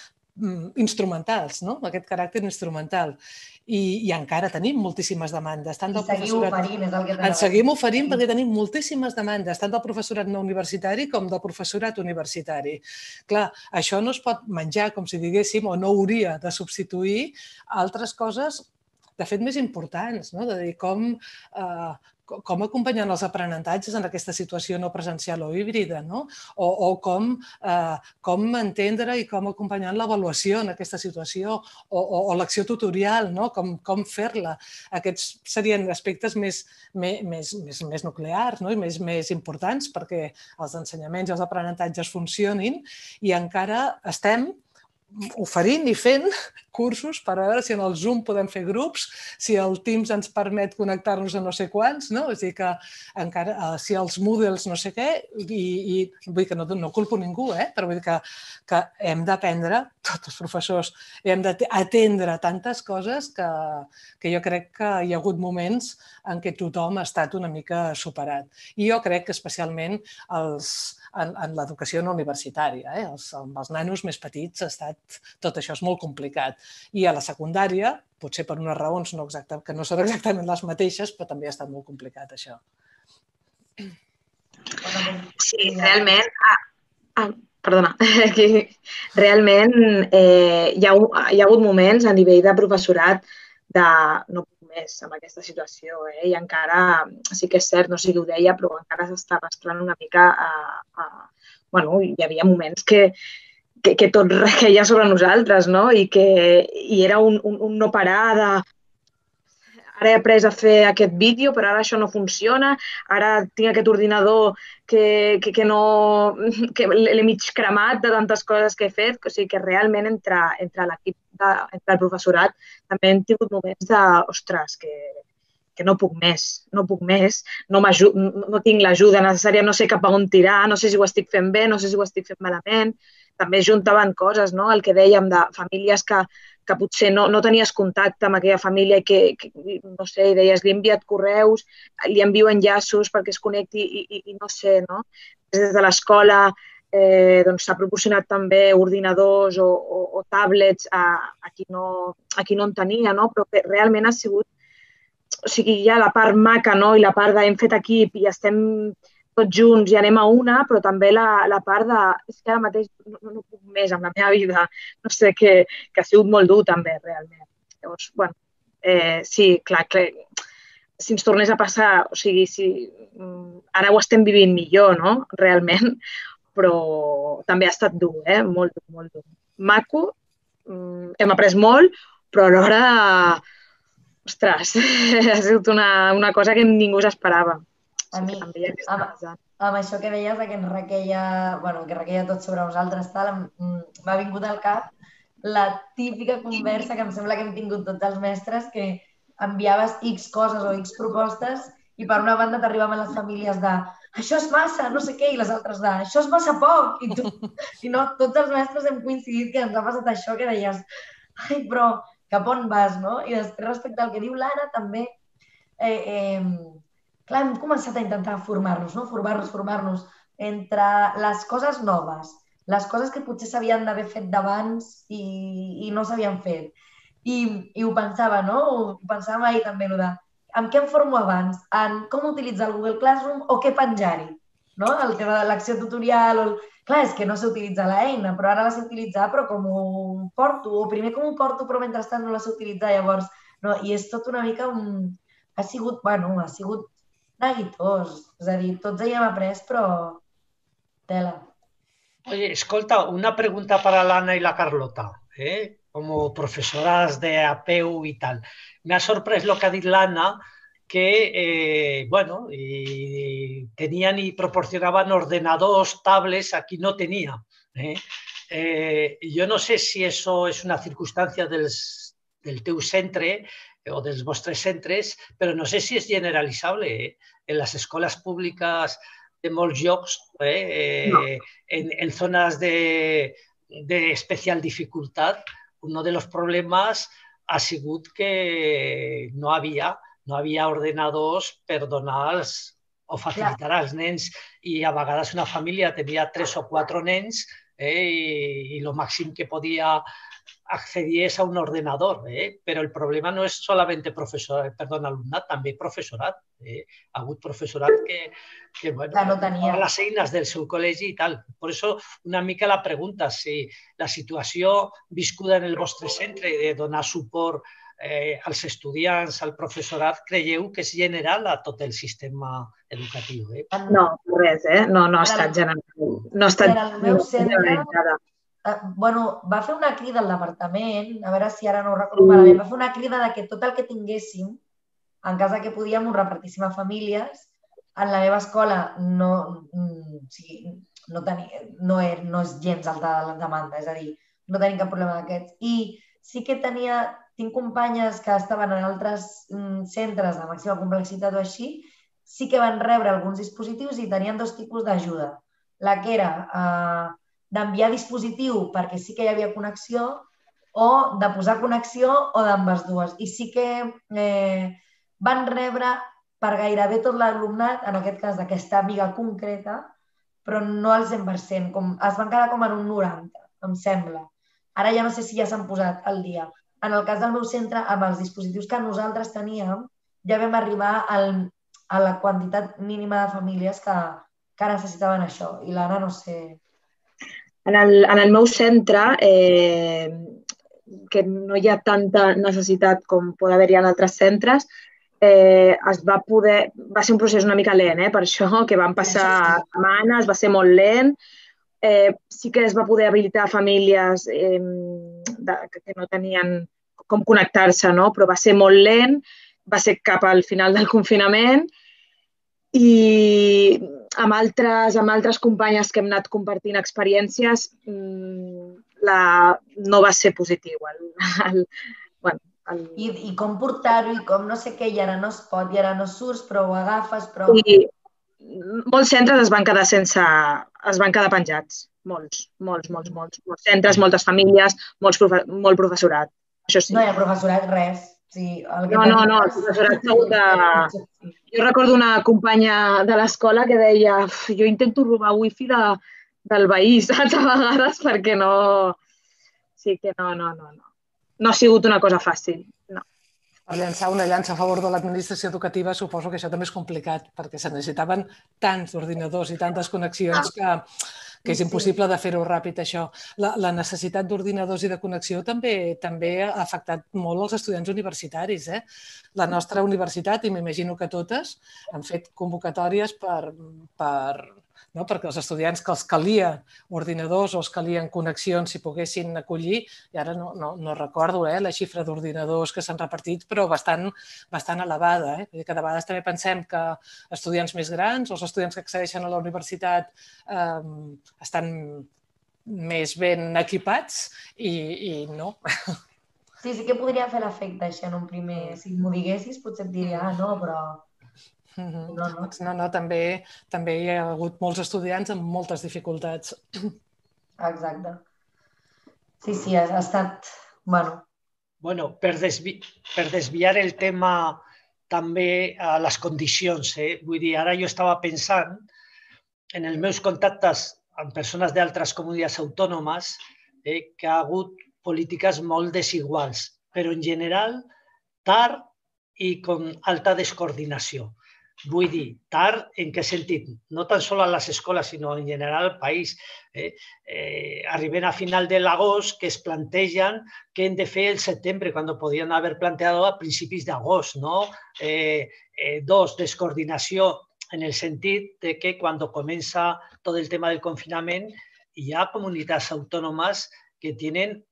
instrumentals, no? aquest caràcter instrumental i, i encara tenim moltíssimes demandes. Tant del I seguim professorat... oferint, és el que Ens seguim oferint perquè tenim moltíssimes demandes, tant del professorat no universitari com del professorat universitari. Clar, això no es pot menjar, com si diguéssim, o no hauria de substituir altres coses de fet, més importants, no? de dir com, eh, com acompanyant els aprenentatges en aquesta situació no presencial o híbrida, no? o, o com, eh, com entendre i com acompanyar l'avaluació en aquesta situació, o, o, o l'acció tutorial, no? com, com fer-la. Aquests serien aspectes més, més, més, més, més nuclears no? i més, més importants perquè els ensenyaments i els aprenentatges funcionin i encara estem oferint i fent cursos per veure si en el Zoom podem fer grups, si el Teams ens permet connectar-nos a no sé quants, no? És a dir, que encara, eh, si els Moodles no sé què, i, i vull dir que no, no culpo ningú, eh? però vull dir que, que hem d'aprendre, tots els professors, hem d'atendre tantes coses que, que jo crec que hi ha hagut moments en què tothom ha estat una mica superat. I jo crec que especialment els, en, en l'educació no universitària. Eh? Els, amb els nanos més petits ha estat, tot això és molt complicat. I a la secundària, potser per unes raons no exacte, que no són exactament les mateixes, però també ha estat molt complicat això. Sí, realment, ah, ah, perdona, aquí, realment eh, hi, ha, hi ha hagut moments a nivell de professorat de no més amb aquesta situació eh? i encara, sí que és cert, no sé qui ho deia, però encara s'està arrastrant una mica a, a... Bueno, hi havia moments que, que, que tot requeia sobre nosaltres, no? I que i era un, un, un no parar de ara he après a fer aquest vídeo, però ara això no funciona, ara tinc aquest ordinador que, que, que no... que l'he mig cremat de tantes coses que he fet, o sigui que realment entre, entre l'equip, entre el professorat, també hem tingut moments de, ostres, que, que no puc més, no puc més, no, no tinc l'ajuda necessària, no sé cap a on tirar, no sé si ho estic fent bé, no sé si ho estic fent malament. També juntaven coses, no? el que dèiem de famílies que, que potser no, no tenies contacte amb aquella família i que, que no sé, deies, li he enviat correus, li envio enllaços perquè es connecti i, i, i no sé, no? Des de l'escola eh, doncs s'ha proporcionat també ordinadors o, o, o tablets a, a, qui no, a qui no en tenia, no? però que realment ha sigut, o sigui, hi ha la part maca no? i la part de hem fet equip i estem tots junts i anem a una, però també la, la part de... És que ara mateix no, no puc més amb la meva vida. No sé, que, que ha sigut molt dur també, realment. Llavors, bueno, eh, sí, clar, que si ens tornés a passar, o sigui, si, mm, ara ho estem vivint millor, no?, realment, però també ha estat dur, eh? Molt dur, molt dur. Maco, mm, hem après molt, però alhora ostres, ha sigut una, una cosa que ningú s'esperava. A mi, amb, amb això que deies que ens requeia, bueno, que requeia tot sobre nosaltres, tal, m'ha vingut al cap la típica conversa que em sembla que hem tingut tots els mestres, que enviaves X coses o X propostes i per una banda t'arribaven les famílies de això és massa, no sé què, i les altres de això és massa poc. I, tu, i no, tots els mestres hem coincidit que ens ha passat això que deies ai, però cap on vas, no? I després respecte al que diu l'Anna també, eh, eh, clar, hem començat a intentar formar-nos, no? Formar-nos, formar-nos entre les coses noves, les coses que potser s'havien d'haver fet d'abans i, i no s'havien fet. I, I ho pensava, no? Ho pensava ahir també, no de amb què em formo abans? En com utilitzar el Google Classroom o què penjar-hi? No? El tema de l'acció tutorial o el... Clar, és que no sé utilitzar l'eina, però ara la sé utilitzar, però com ho porto, o primer com ho porto, però mentrestant no la sé utilitzar, llavors, no? I és tot una mica un... Ha sigut, bueno, ha sigut neguitós, és a dir, tots hi hem après, però tela. Oye, escolta, una pregunta para Lana y la Carlota, ¿eh? como profesoras de APU y tal. Me ha sorprendido lo que ha dicho Lana, que, eh, bueno, y tenían y proporcionaban ordenadores, tablets, aquí no tenía. ¿eh? Eh, yo no sé si eso es una circunstancia del, del teu o dels vostres centres, però no sé si és generalitzable. Eh? En les escoles públiques de molts llocs, eh, no. en, en, zonas de, de, especial dificultad, uno de los problemas ha sigut que no havia, no havia ordenadors per donar els, o facilitar als nens i a vegades una família tenia tres o quatre nens eh, i, i el màxim que podia accedies a un ordenador, eh? però el problema no és solamente professor, perdón, alumnat, també professorat. Eh? Ha hagut professorat que, que bueno, ja no tenia les eines del seu col·legi i tal. Per això una mica la pregunta, si la situació viscuda en el vostre centre de donar suport eh, als estudiants, al professorat, creieu que és general a tot el sistema educatiu? Eh? No, res, eh? No, no ha estat general. No ha estat, en eh, bueno, va fer una crida al departament, a veure si ara no ho recordo malament, va fer una crida de que tot el que tinguéssim, en cas que podíem, ho repartíssim a famílies. En la meva escola no, mm, o sigui, no, tenia, no, és, no és gens alta la demanda, és a dir, no tenim cap problema d'aquests. I sí que tenia, tinc companyes que estaven en altres mm, centres de màxima complexitat o així, sí que van rebre alguns dispositius i tenien dos tipus d'ajuda. La que era eh, d'enviar dispositiu perquè sí que hi havia connexió o de posar connexió o d'ambes dues. I sí que eh, van rebre per gairebé tot l'alumnat, en aquest cas d'aquesta amiga concreta, però no al 100%, com, es van quedar com en un 90, em sembla. Ara ja no sé si ja s'han posat al dia. En el cas del meu centre, amb els dispositius que nosaltres teníem, ja vam arribar al, a la quantitat mínima de famílies que, que necessitaven això. I l'Anna no sé en el, en el meu centre, eh, que no hi ha tanta necessitat com pot haver-hi en altres centres, eh, es va poder... Va ser un procés una mica lent, eh, per això, que van passar setmanes, va ser molt lent. Eh, sí que es va poder habilitar famílies eh, de, que no tenien com connectar-se, no? però va ser molt lent, va ser cap al final del confinament i amb altres, amb altres companyes que hem anat compartint experiències, mm, la, no va ser positiu. El, el, bueno, el... I, I com portar-ho i com no sé què, i ara no es pot, i ara no surts, però ho agafes, però... I molts centres es van quedar sense... es van quedar penjats. Molts, molts, molts, molts. Molts centres, moltes famílies, molts profe molt professorat. Això sí. No hi ha professorat, res. Sí, el que no, no, no, el professorat de... Jo recordo una companya de l'escola que deia jo intento robar wifi de, del veí, saps, a vegades, perquè no... Sí que no, no, no, no. No ha sigut una cosa fàcil, no. Per llançar una llança a favor de l'administració educativa suposo que això també és complicat, perquè se necessitaven tants ordinadors i tantes connexions que que és impossible de fer-ho ràpid, això. La, la necessitat d'ordinadors i de connexió també també ha afectat molt els estudiants universitaris. Eh? La nostra universitat, i m'imagino que totes, han fet convocatòries per, per no? perquè els estudiants que els calia ordinadors o els calien connexions si poguessin acollir, i ara no, no, no recordo eh, la xifra d'ordinadors que s'han repartit, però bastant, bastant elevada. Eh? Que de vegades també pensem que estudiants més grans o els estudiants que accedeixen a la universitat eh, estan més ben equipats i, i no. Sí, sí que podria fer l'efecte això en un primer... Si m'ho diguessis potser et diria, ah, no, però Mm -hmm. No, no. no, no també, també hi ha hagut molts estudiants amb moltes dificultats. Exacte. Sí, sí, ha, ha estat... Bueno. Bueno, per, desvi per desviar el tema també a les condicions. Eh? Vull dir, ara jo estava pensant en els meus contactes amb persones d'altres comunitats autònomes eh, que ha hagut polítiques molt desiguals, però en general tard i amb alta descoordinació. Vull dir, tard en què sentit? No tan sols a les escoles, sinó en general al país. Eh? Eh, a final de l'agost que es plantegen què hem de fer el setembre, quan podien haver plantejat a principis d'agost. No? Eh, eh, dos, descoordinació en el sentit de que quan comença tot el tema del confinament hi ha comunitats autònomes que tenen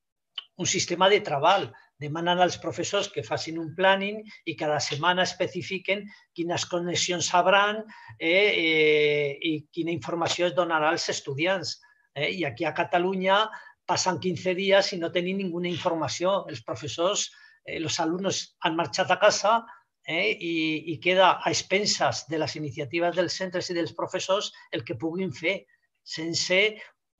un sistema de treball demanen als professors que facin un planning i cada setmana especifiquen quines connexions sabran eh, eh, i quina informació es donarà als estudiants. Eh? I aquí a Catalunya passen 15 dies i no tenim ninguna informació. Els professors, eh, els alumnes han marxat a casa eh, i, i queda a expenses de les iniciatives dels centres i dels professors el que puguin fer, sense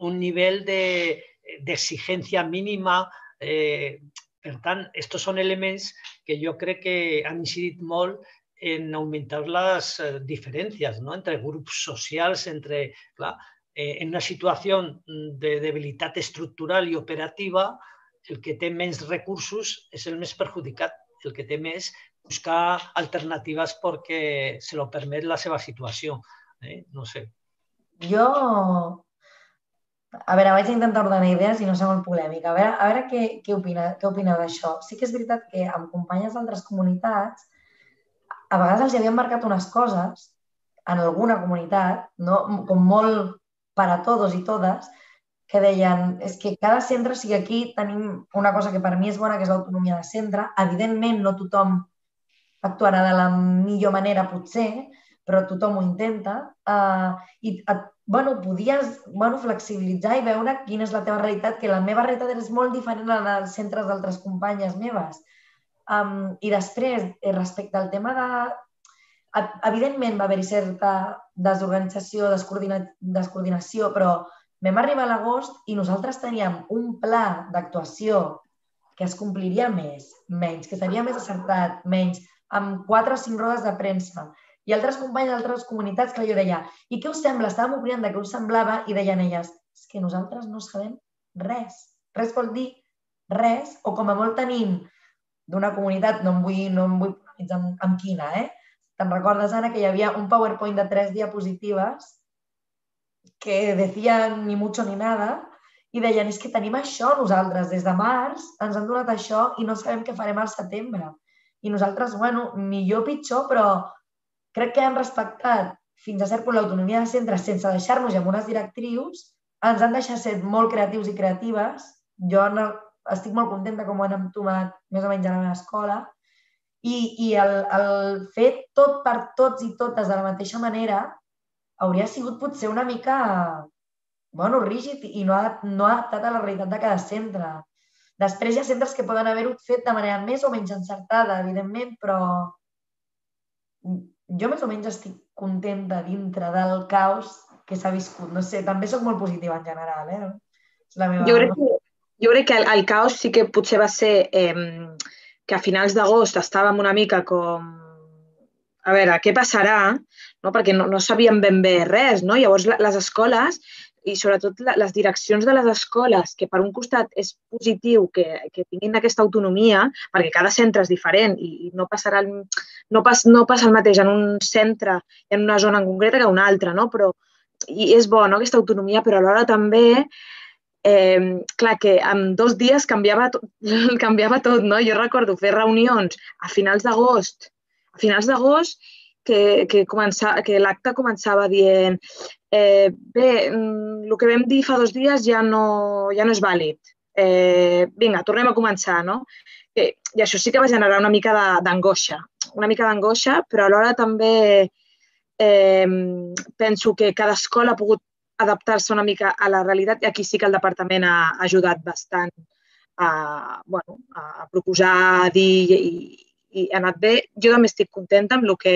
un nivell d'exigència de, mínima eh, per tant, aquests són elements que jo crec que han incidit molt en augmentar les eh, diferències no? entre grups socials, entre, clar, eh, en una situació de debilitat estructural i operativa, el que té menys recursos és el més perjudicat, el que té més buscar alternatives perquè se lo permet la seva situació. Eh? No sé. Jo a veure, vaig intentar ordenar idees i no ser molt polèmica. A veure, a veure què, què, opina, què opineu d'això. Sí que és veritat que amb companyes d'altres comunitats a vegades els havien marcat unes coses en alguna comunitat, no? com molt per a tots i totes, que deien és que cada centre, o sigui, aquí tenim una cosa que per mi és bona, que és l'autonomia de centre. Evidentment, no tothom actuarà de la millor manera, potser, però tothom ho intenta. Uh, I et bueno, podies bueno, flexibilitzar i veure quina és la teva realitat, que la meva realitat és molt diferent a la dels centres d'altres companyes meves. Um, I després, eh, respecte al tema de... Evidentment va haver-hi certa desorganització, descoordina... descoordinació, però vam arribar a l'agost i nosaltres teníem un pla d'actuació que es compliria més, menys, que seria més acertat, menys, amb quatre o cinc rodes de premsa, i altres companys d'altres comunitats que jo deia, i què us sembla? Estàvem opinant de què us semblava i deien elles, és que nosaltres no sabem res. Res vol dir res, o com a molt tenim d'una comunitat, no em vull, no em vull amb, amb quina, eh? Te'n recordes, Anna, que hi havia un PowerPoint de tres diapositives que decien ni mucho ni nada i deien, és que tenim això nosaltres, des de març ens han donat això i no sabem què farem al setembre. I nosaltres, bueno, millor pitjor, però crec que han respectat fins a cert punt l'autonomia de centres sense deixar-nos amb unes directrius, ens han deixat ser molt creatius i creatives. Jo no, estic molt contenta com ho han entomat més o menys a la meva escola. I, i el, el fer tot per tots i totes de la mateixa manera hauria sigut potser una mica bueno, rígid i no, no adaptat a la realitat de cada centre. Després hi ha centres que poden haver-ho fet de manera més o menys encertada, evidentment, però jo més o menys estic contenta dintre del caos que s'ha viscut. No sé, també sóc molt positiva en general, eh? És la meva... Jo crec que, jo crec que el, el caos sí que potser va ser eh, que a finals d'agost estàvem una mica com a veure, què passarà? No? Perquè no, no sabíem ben bé res, no? Llavors, les escoles i sobretot les direccions de les escoles, que per un costat és positiu que, que tinguin aquesta autonomia, perquè cada centre és diferent i no passarà el, no, pas, no passa el mateix en un centre, en una zona en concreta que en una altra, no? Però, i és bo, no?, aquesta autonomia, però alhora també eh, clar, que en dos dies canviava tot, canviava tot, no? Jo recordo fer reunions a finals d'agost, a finals d'agost, que, que, comença, que l'acte començava dient eh, bé, mm, el que vam dir fa dos dies ja no, ja no és vàlid. Eh, vinga, tornem a començar, no? I, I això sí que va generar una mica d'angoixa, una mica d'angoixa, però alhora també eh, penso que cada escola ha pogut adaptar-se una mica a la realitat i aquí sí que el departament ha ajudat bastant a, bueno, a proposar, a dir i, i ha anat bé. Jo també estic contenta amb, que,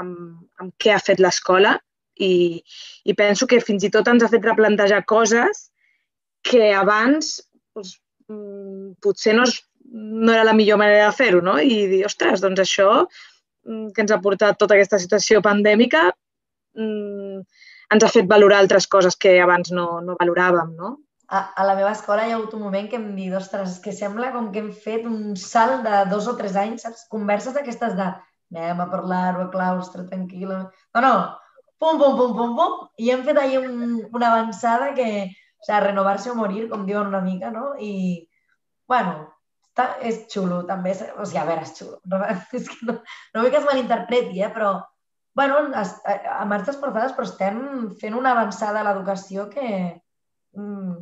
amb, amb què ha fet l'escola i, i penso que fins i tot ens ha fet replantejar coses que abans doncs, mm, potser no, és, no era la millor manera de fer-ho, no? I dir, ostres, doncs això mm, que ens ha portat tota aquesta situació pandèmica mm, ens ha fet valorar altres coses que abans no, no valoràvem, no? A, a la meva escola hi ha hagut un moment que em dit, ostres, que sembla com que hem fet un salt de dos o tres anys, saps? Converses d'aquestes de anem a parlar-ho a claustre, tranquil·la... No, no, pum, pum, pum, pum, pum, i hem fet ahir un, una avançada que, o sigui, renovar-se o morir, com diuen una mica, no? I, bueno, està, és xulo, també. O sigui, a veure, és xulo. No, és que no, no vull que es malinterpreti, eh? però, bueno, a, a marxes portades, però estem fent una avançada a l'educació que, mm,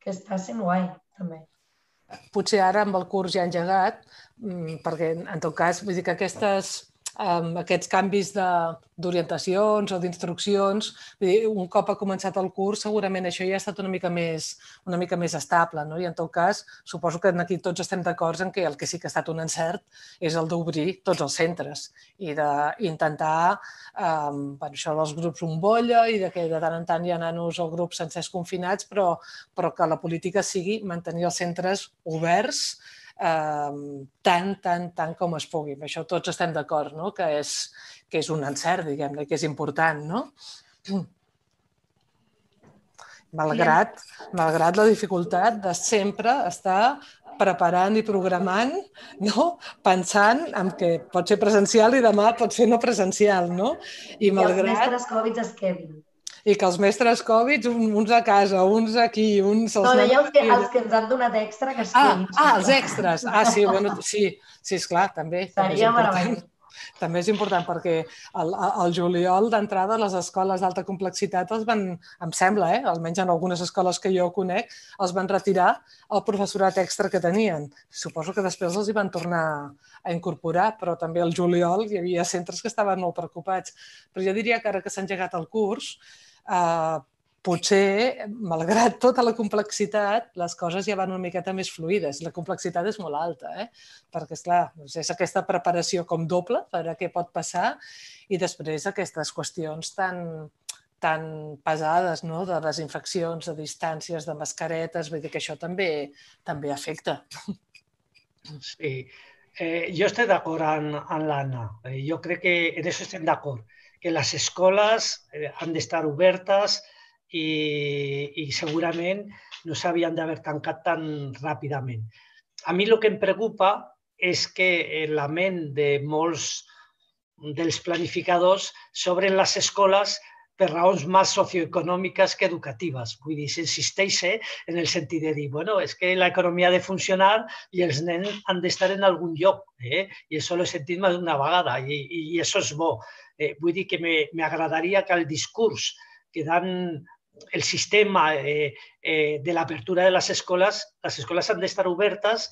que està sent guai, també. Potser ara amb el curs ja engegat, mm, perquè en tot cas, vull dir que aquestes amb aquests canvis d'orientacions o d'instruccions. Un cop ha començat el curs, segurament això ja ha estat una mica més, una mica més estable. No? I en tot cas, suposo que aquí tots estem d'acord en que el que sí que ha estat un encert és el d'obrir tots els centres i d'intentar eh, bueno, això dels grups bombolla i de que de tant en tant hi ha nanos o grups sencers confinats, però, però que la política sigui mantenir els centres oberts eh, tant, tant, tant com es pugui. Amb això tots estem d'acord, no? que, és, que és un encert, diguem-ne, que és important. No? Malgrat, malgrat la dificultat de sempre estar preparant i programant, no? pensant en que pot ser presencial i demà pot ser no presencial. No? I, malgrat... I els mestres Covid es quedin i que els mestres Covid, uns a casa, uns aquí, uns... Els no, dèieu que els que ens han donat extra que es ah, ah, els extras. Ah, sí, bueno, sí, sí, esclar, també. Seria meravellós. També és important perquè el, el juliol d'entrada les escoles d'alta complexitat els van, em sembla, eh, almenys en algunes escoles que jo conec, els van retirar el professorat extra que tenien. Suposo que després els hi van tornar a incorporar, però també el juliol hi havia centres que estaven molt preocupats. Però jo diria que ara que s'ha engegat el curs, eh, potser, malgrat tota la complexitat, les coses ja van una miqueta més fluides. La complexitat és molt alta, eh? perquè, esclar, doncs és aquesta preparació com doble per a què pot passar i després aquestes qüestions tan, tan pesades, no? de desinfeccions, de distàncies, de mascaretes, vull dir que això també també afecta. Sí, eh, jo estic d'acord amb, amb l'Anna. Eh, jo crec que en això estem d'acord que les escoles eh, han d'estar obertes i, i segurament no s'havien d'haver tancat tan ràpidament. A mi el que em preocupa és que la ment de molts dels planificadors s'obren les escoles per raons més socioeconòmiques que educatives. Vull dir, s'insisteix eh, en el sentit de dir, bueno, és que l'economia ha de funcionar i els nens han d'estar en algun lloc. Eh? I això l'he sentit més d'una vegada i, i, i això és bo. Eh, vull dir que m'agradaria que el discurs que dan el sistema eh, eh, de l'apertura de les escoles, les escoles han d'estar obertes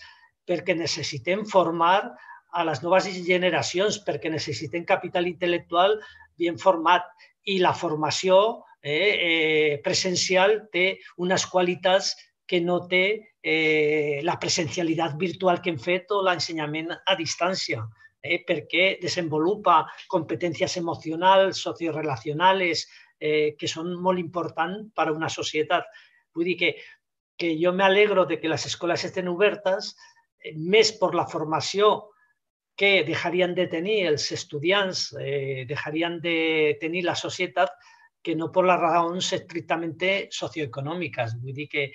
perquè necessitem formar a les noves generacions, perquè necessitem capital intel·lectual ben format. I la formació eh, eh, presencial té unes qualitats que no té eh, la presencialitat virtual que hem fet o l'ensenyament a distància eh, perquè desenvolupa competències emocionals, sociorelacionals, eh, que són molt importants per a una societat. Vull dir que, que jo m'alegro de que les escoles estén obertes, eh, més per la formació que deixarien de tenir els estudiants, eh, de tenir la societat, que no per les raons estrictament socioeconòmiques. Vull dir que,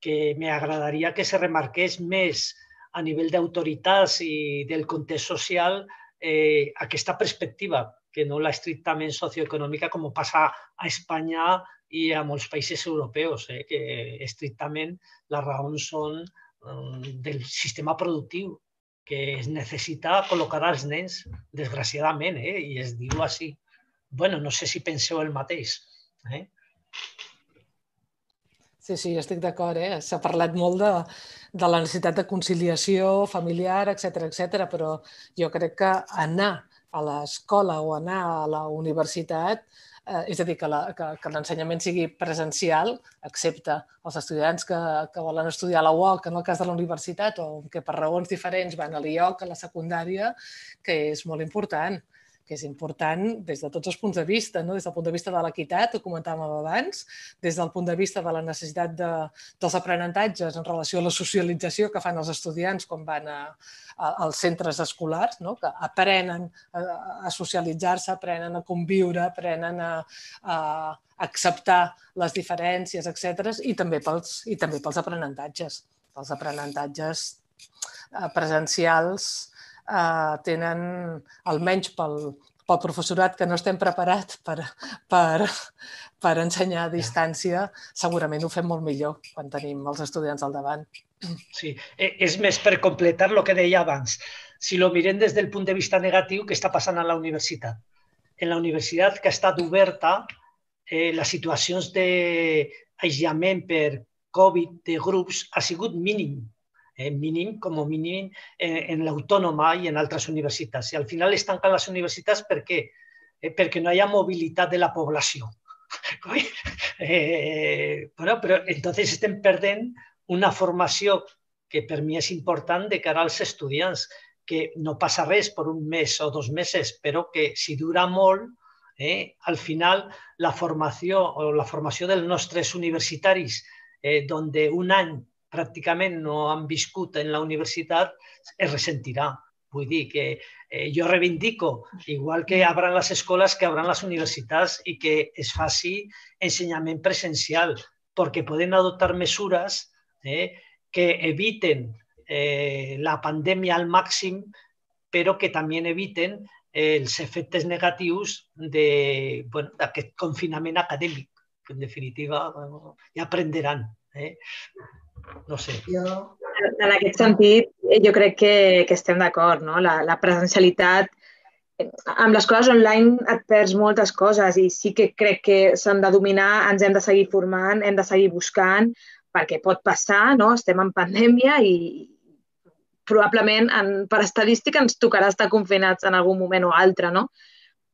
que m'agradaria que se remarqués més a nivell d'autoritats i del context social eh, aquesta perspectiva, que no la estrictament socioeconòmica com passa a Espanya i a molts països europeus, eh, que estrictament les raons són eh, del sistema productiu que es necessita col·locar els nens, desgraciadament, eh? i es diu així. bueno, no sé si penseu el mateix. Eh? Sí, sí, estic d'acord. Eh? S'ha parlat molt de, de la necessitat de conciliació familiar, etc etc. però jo crec que anar a l'escola o anar a la universitat, eh, és a dir, que l'ensenyament sigui presencial, excepte els estudiants que, que volen estudiar a la UOC, en el cas de la universitat, o que per raons diferents van a l'IOC, a la secundària, que és molt important que és important des de tots els punts de vista, no? des del punt de vista de l'equitat, ho comentàvem abans, des del punt de vista de la necessitat de, dels aprenentatges en relació a la socialització que fan els estudiants quan van a, a, als centres escolars, no? que aprenen a, a socialitzar-se, aprenen a conviure, aprenen a, a acceptar les diferències, etc. i també pels, i també pels aprenentatges. Els aprenentatges eh, presencials eh, tenen, almenys pel, pel professorat que no estem preparat per, per, per ensenyar a distància, segurament ho fem molt millor quan tenim els estudiants al davant. Sí, e, és més per completar el que deia abans. Si lo mirem des del punt de vista negatiu, què està passant a la universitat? En la universitat que ha estat oberta, eh, les situacions d'aïllament per Covid de grups ha sigut mínim eh, mínim, com a mínim, eh, en l'autònoma i en altres universitats. I al final es tanquen les universitats per què? Eh, perquè no hi ha mobilitat de la població. eh, bueno, però entonces estem perdent una formació que per mi és important de cara als estudiants, que no passa res per un mes o dos mesos, però que si dura molt, eh, al final la formació o la formació dels nostres universitaris, eh, donde un any pràcticament no han viscut en la universitat es ressentirà. Vull que eh, reivindico, igual que abran les escoles, que abran les universitats i que es faci ensenyament presencial, perquè poden adoptar mesures eh, que eviten eh, la pandèmia al màxim, però que també eviten eh, els efectes negatius d'aquest bueno, confinament acadèmic, en definitiva bueno, ja? No sé. Jo... En aquest sentit, eh, jo crec que, que estem d'acord, no? La, la presencialitat eh, amb les coses online et perds moltes coses i sí que crec que s'han de dominar, ens hem de seguir formant, hem de seguir buscant, perquè pot passar, no? Estem en pandèmia i probablement en, per estadística ens tocarà estar confinats en algun moment o altre, no?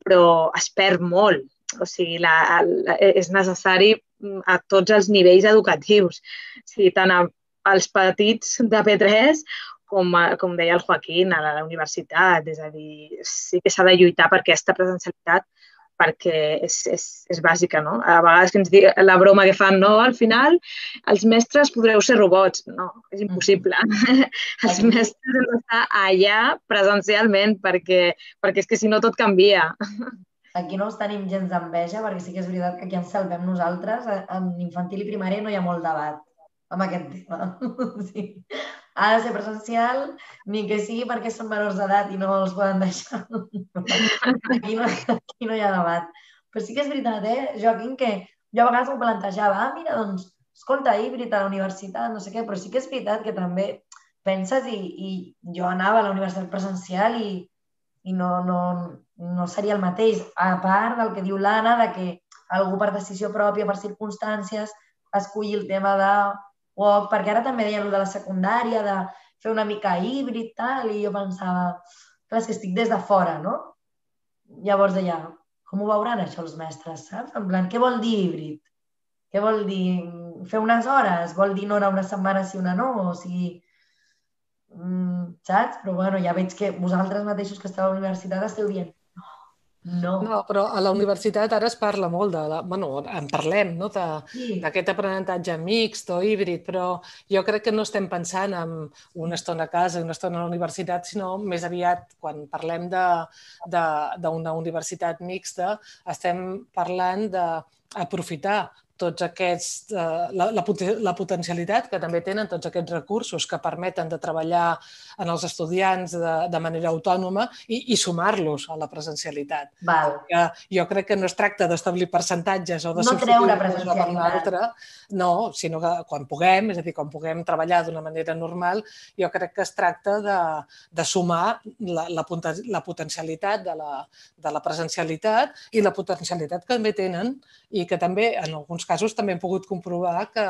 Però es perd molt. O sigui, la, la, és necessari a tots els nivells educatius, sigui, tant a, als petits de P3 com, a, com deia el Joaquín, a la, universitat. És a dir, sí que s'ha de lluitar per aquesta presencialitat perquè és, és, és bàsica, no? A vegades que ens diu la broma que fan, no? Al final, els mestres podreu ser robots. No, és impossible. Mm. els mestres han d'estar allà presencialment perquè, perquè és que si no tot canvia aquí no els tenim gens d'enveja, perquè sí que és veritat que aquí ens salvem nosaltres. En infantil i primària no hi ha molt debat amb aquest tema. sí. Ha de ser presencial, ni que sigui perquè són menors d'edat i no els poden deixar. aquí, no, aquí no hi ha debat. Però sí que és veritat, eh, Joaquim, que jo a vegades m'ho plantejava, ah, mira, doncs, escolta, híbrid a la universitat, no sé què, però sí que és veritat que també penses i, i jo anava a la universitat presencial i, i no, no, no seria el mateix, a part del que diu l'Anna, de que algú per decisió pròpia, per circumstàncies, escolli el tema de WOC, perquè ara també deien de la secundària, de fer una mica híbrid, tal, i jo pensava, clar, és que estic des de fora, no? Llavors deia, com ho veuran això els mestres, saps? En plan, què vol dir híbrid? Què vol dir fer unes hores? Vol dir no anar una setmana sí, una no? O sigui, mm, saps? Però bueno, ja veig que vosaltres mateixos que esteu a la universitat esteu dient no. No, però a la universitat ara es parla molt de... La, bueno, en parlem, no?, d'aquest sí. aprenentatge mixt o híbrid, però jo crec que no estem pensant en una estona a casa i una estona a la universitat, sinó més aviat, quan parlem d'una universitat mixta, estem parlant de aprofitar tots aquests, eh, la, la, la potencialitat que també tenen tots aquests recursos que permeten de treballar en els estudiants de, de manera autònoma i, i sumar-los a la presencialitat. Val. Que jo crec que no es tracta d'establir percentatges o de no treure presencialitat. per no, sinó que quan puguem, és a dir, quan puguem treballar d'una manera normal, jo crec que es tracta de, de sumar la, la, la potencialitat de la, de la presencialitat i la potencialitat que també tenen i que també en alguns casos també hem pogut comprovar que,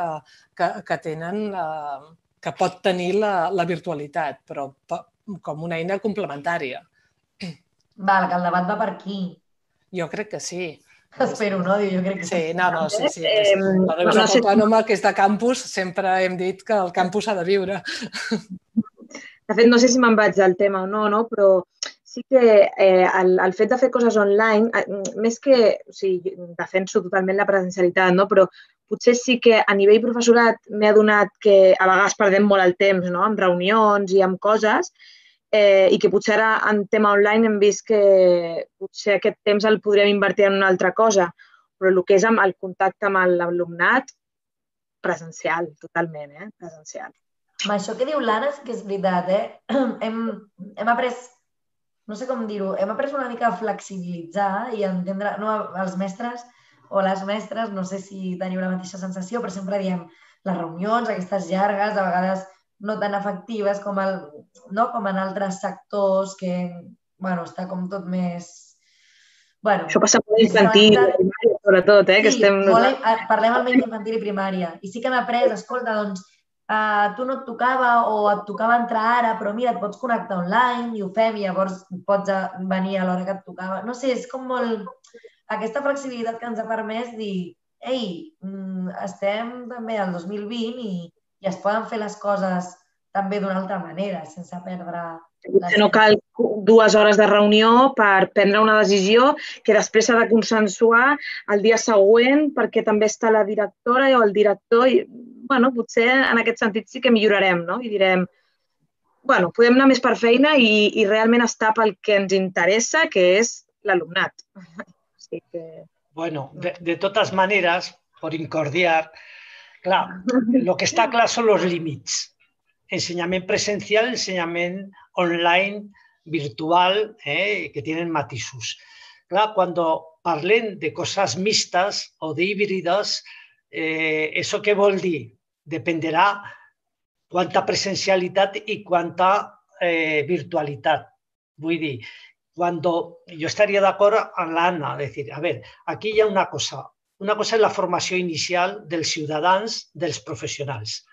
que, que tenen, eh, que pot tenir la, la virtualitat, però com una eina complementària. Val, que el debat va per aquí. Jo crec que sí. Espero, no? Jo crec que sí. No, no, sí, sí. Eh, la Universitat no, Autònoma, que és de campus, sempre hem dit que el campus s'ha de viure. De fet, no sé si me'n vaig del tema o no, no? però sí que eh, el, el fet de fer coses online, més que, o sigui, defenso totalment la presencialitat, no? però potser sí que a nivell professorat m'he adonat que a vegades perdem molt el temps no? amb reunions i amb coses eh, i que potser ara en tema online hem vist que potser aquest temps el podríem invertir en una altra cosa, però el que és amb el contacte amb l'alumnat, presencial, totalment, eh? presencial. Amb això que diu l'Anna és que és veritat, eh? hem, hem après no sé com dir-ho, hem après una mica a flexibilitzar i a entendre, no, els mestres o les mestres, no sé si teniu la mateixa sensació, però sempre diem les reunions, aquestes llargues, a vegades no tan efectives com, el, no, com en altres sectors que bueno, està com tot més... Bueno, Això passa molt infantil, primària, sobretot, eh? Sí, que estem... molt, parlem almenys d'infantil i primària. I sí que hem après, escolta, doncs, uh, tu no et tocava o et tocava entrar ara, però mira, et pots connectar online i ho fem i llavors pots venir a l'hora que et tocava. No sé, és com molt aquesta flexibilitat que ens ha permès dir ei, mm, estem també al 2020 i, i es poden fer les coses també d'una altra manera, sense perdre... Potser no cal dues hores de reunió per prendre una decisió que després s'ha de consensuar el dia següent perquè també està la directora o el director i bueno, potser en aquest sentit sí que millorarem, no? I direm, bueno, podem anar més per feina i, i realment estar pel que ens interessa, que és l'alumnat. Sí que... Bueno, de, de totes maneres, por incordiar, clar, lo que està clar són els límits. Ensenyament presencial, ensenyament online, virtual, eh, que tenen matisos. Clar, cuando parlen de cosas mixtas o de híbridas, eh, ¿eso qué vol dir? Dependerà quanta presencialitat i quanta eh, cuando yo estaría de acuerdo con la Ana, decir, a ver, aquí ha una cosa. Una cosa és la formació inicial dels ciutadans, dels professionals,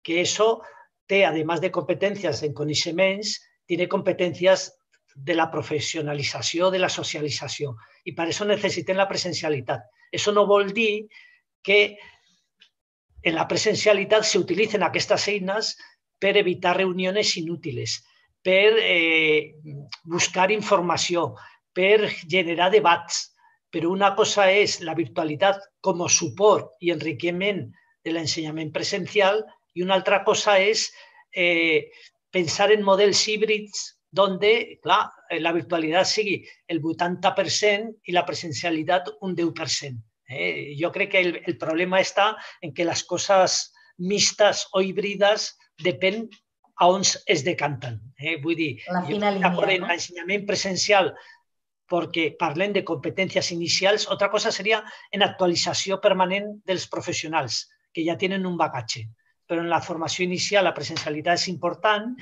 que eso té, además de competències en coneixements, tiene competències de la professionalització, de la socialització. I per això necessiten la presencialitat. Això no vol que en la presencialitat s'utilitzen aquestes eines per evitar reunions inútils, per eh, buscar informació, per generar debats. Però una cosa és la virtualitat com a suport i enriquiment de l'ensenyament presencial i una altra cosa és eh, pensar en models híbrids clar, la virtualitat sigui el 80% i la presencialitat un 10%. Eh? Jo crec que el, el problema està en que les coses mixtes o híbrides depèn a on es decanten. Eh? Vull dir, la fina línia, no? l'ensenyament presencial perquè parlem de competències inicials, altra cosa seria en actualització permanent dels professionals, que ja tenen un bagatge. Però en la formació inicial la presencialitat és important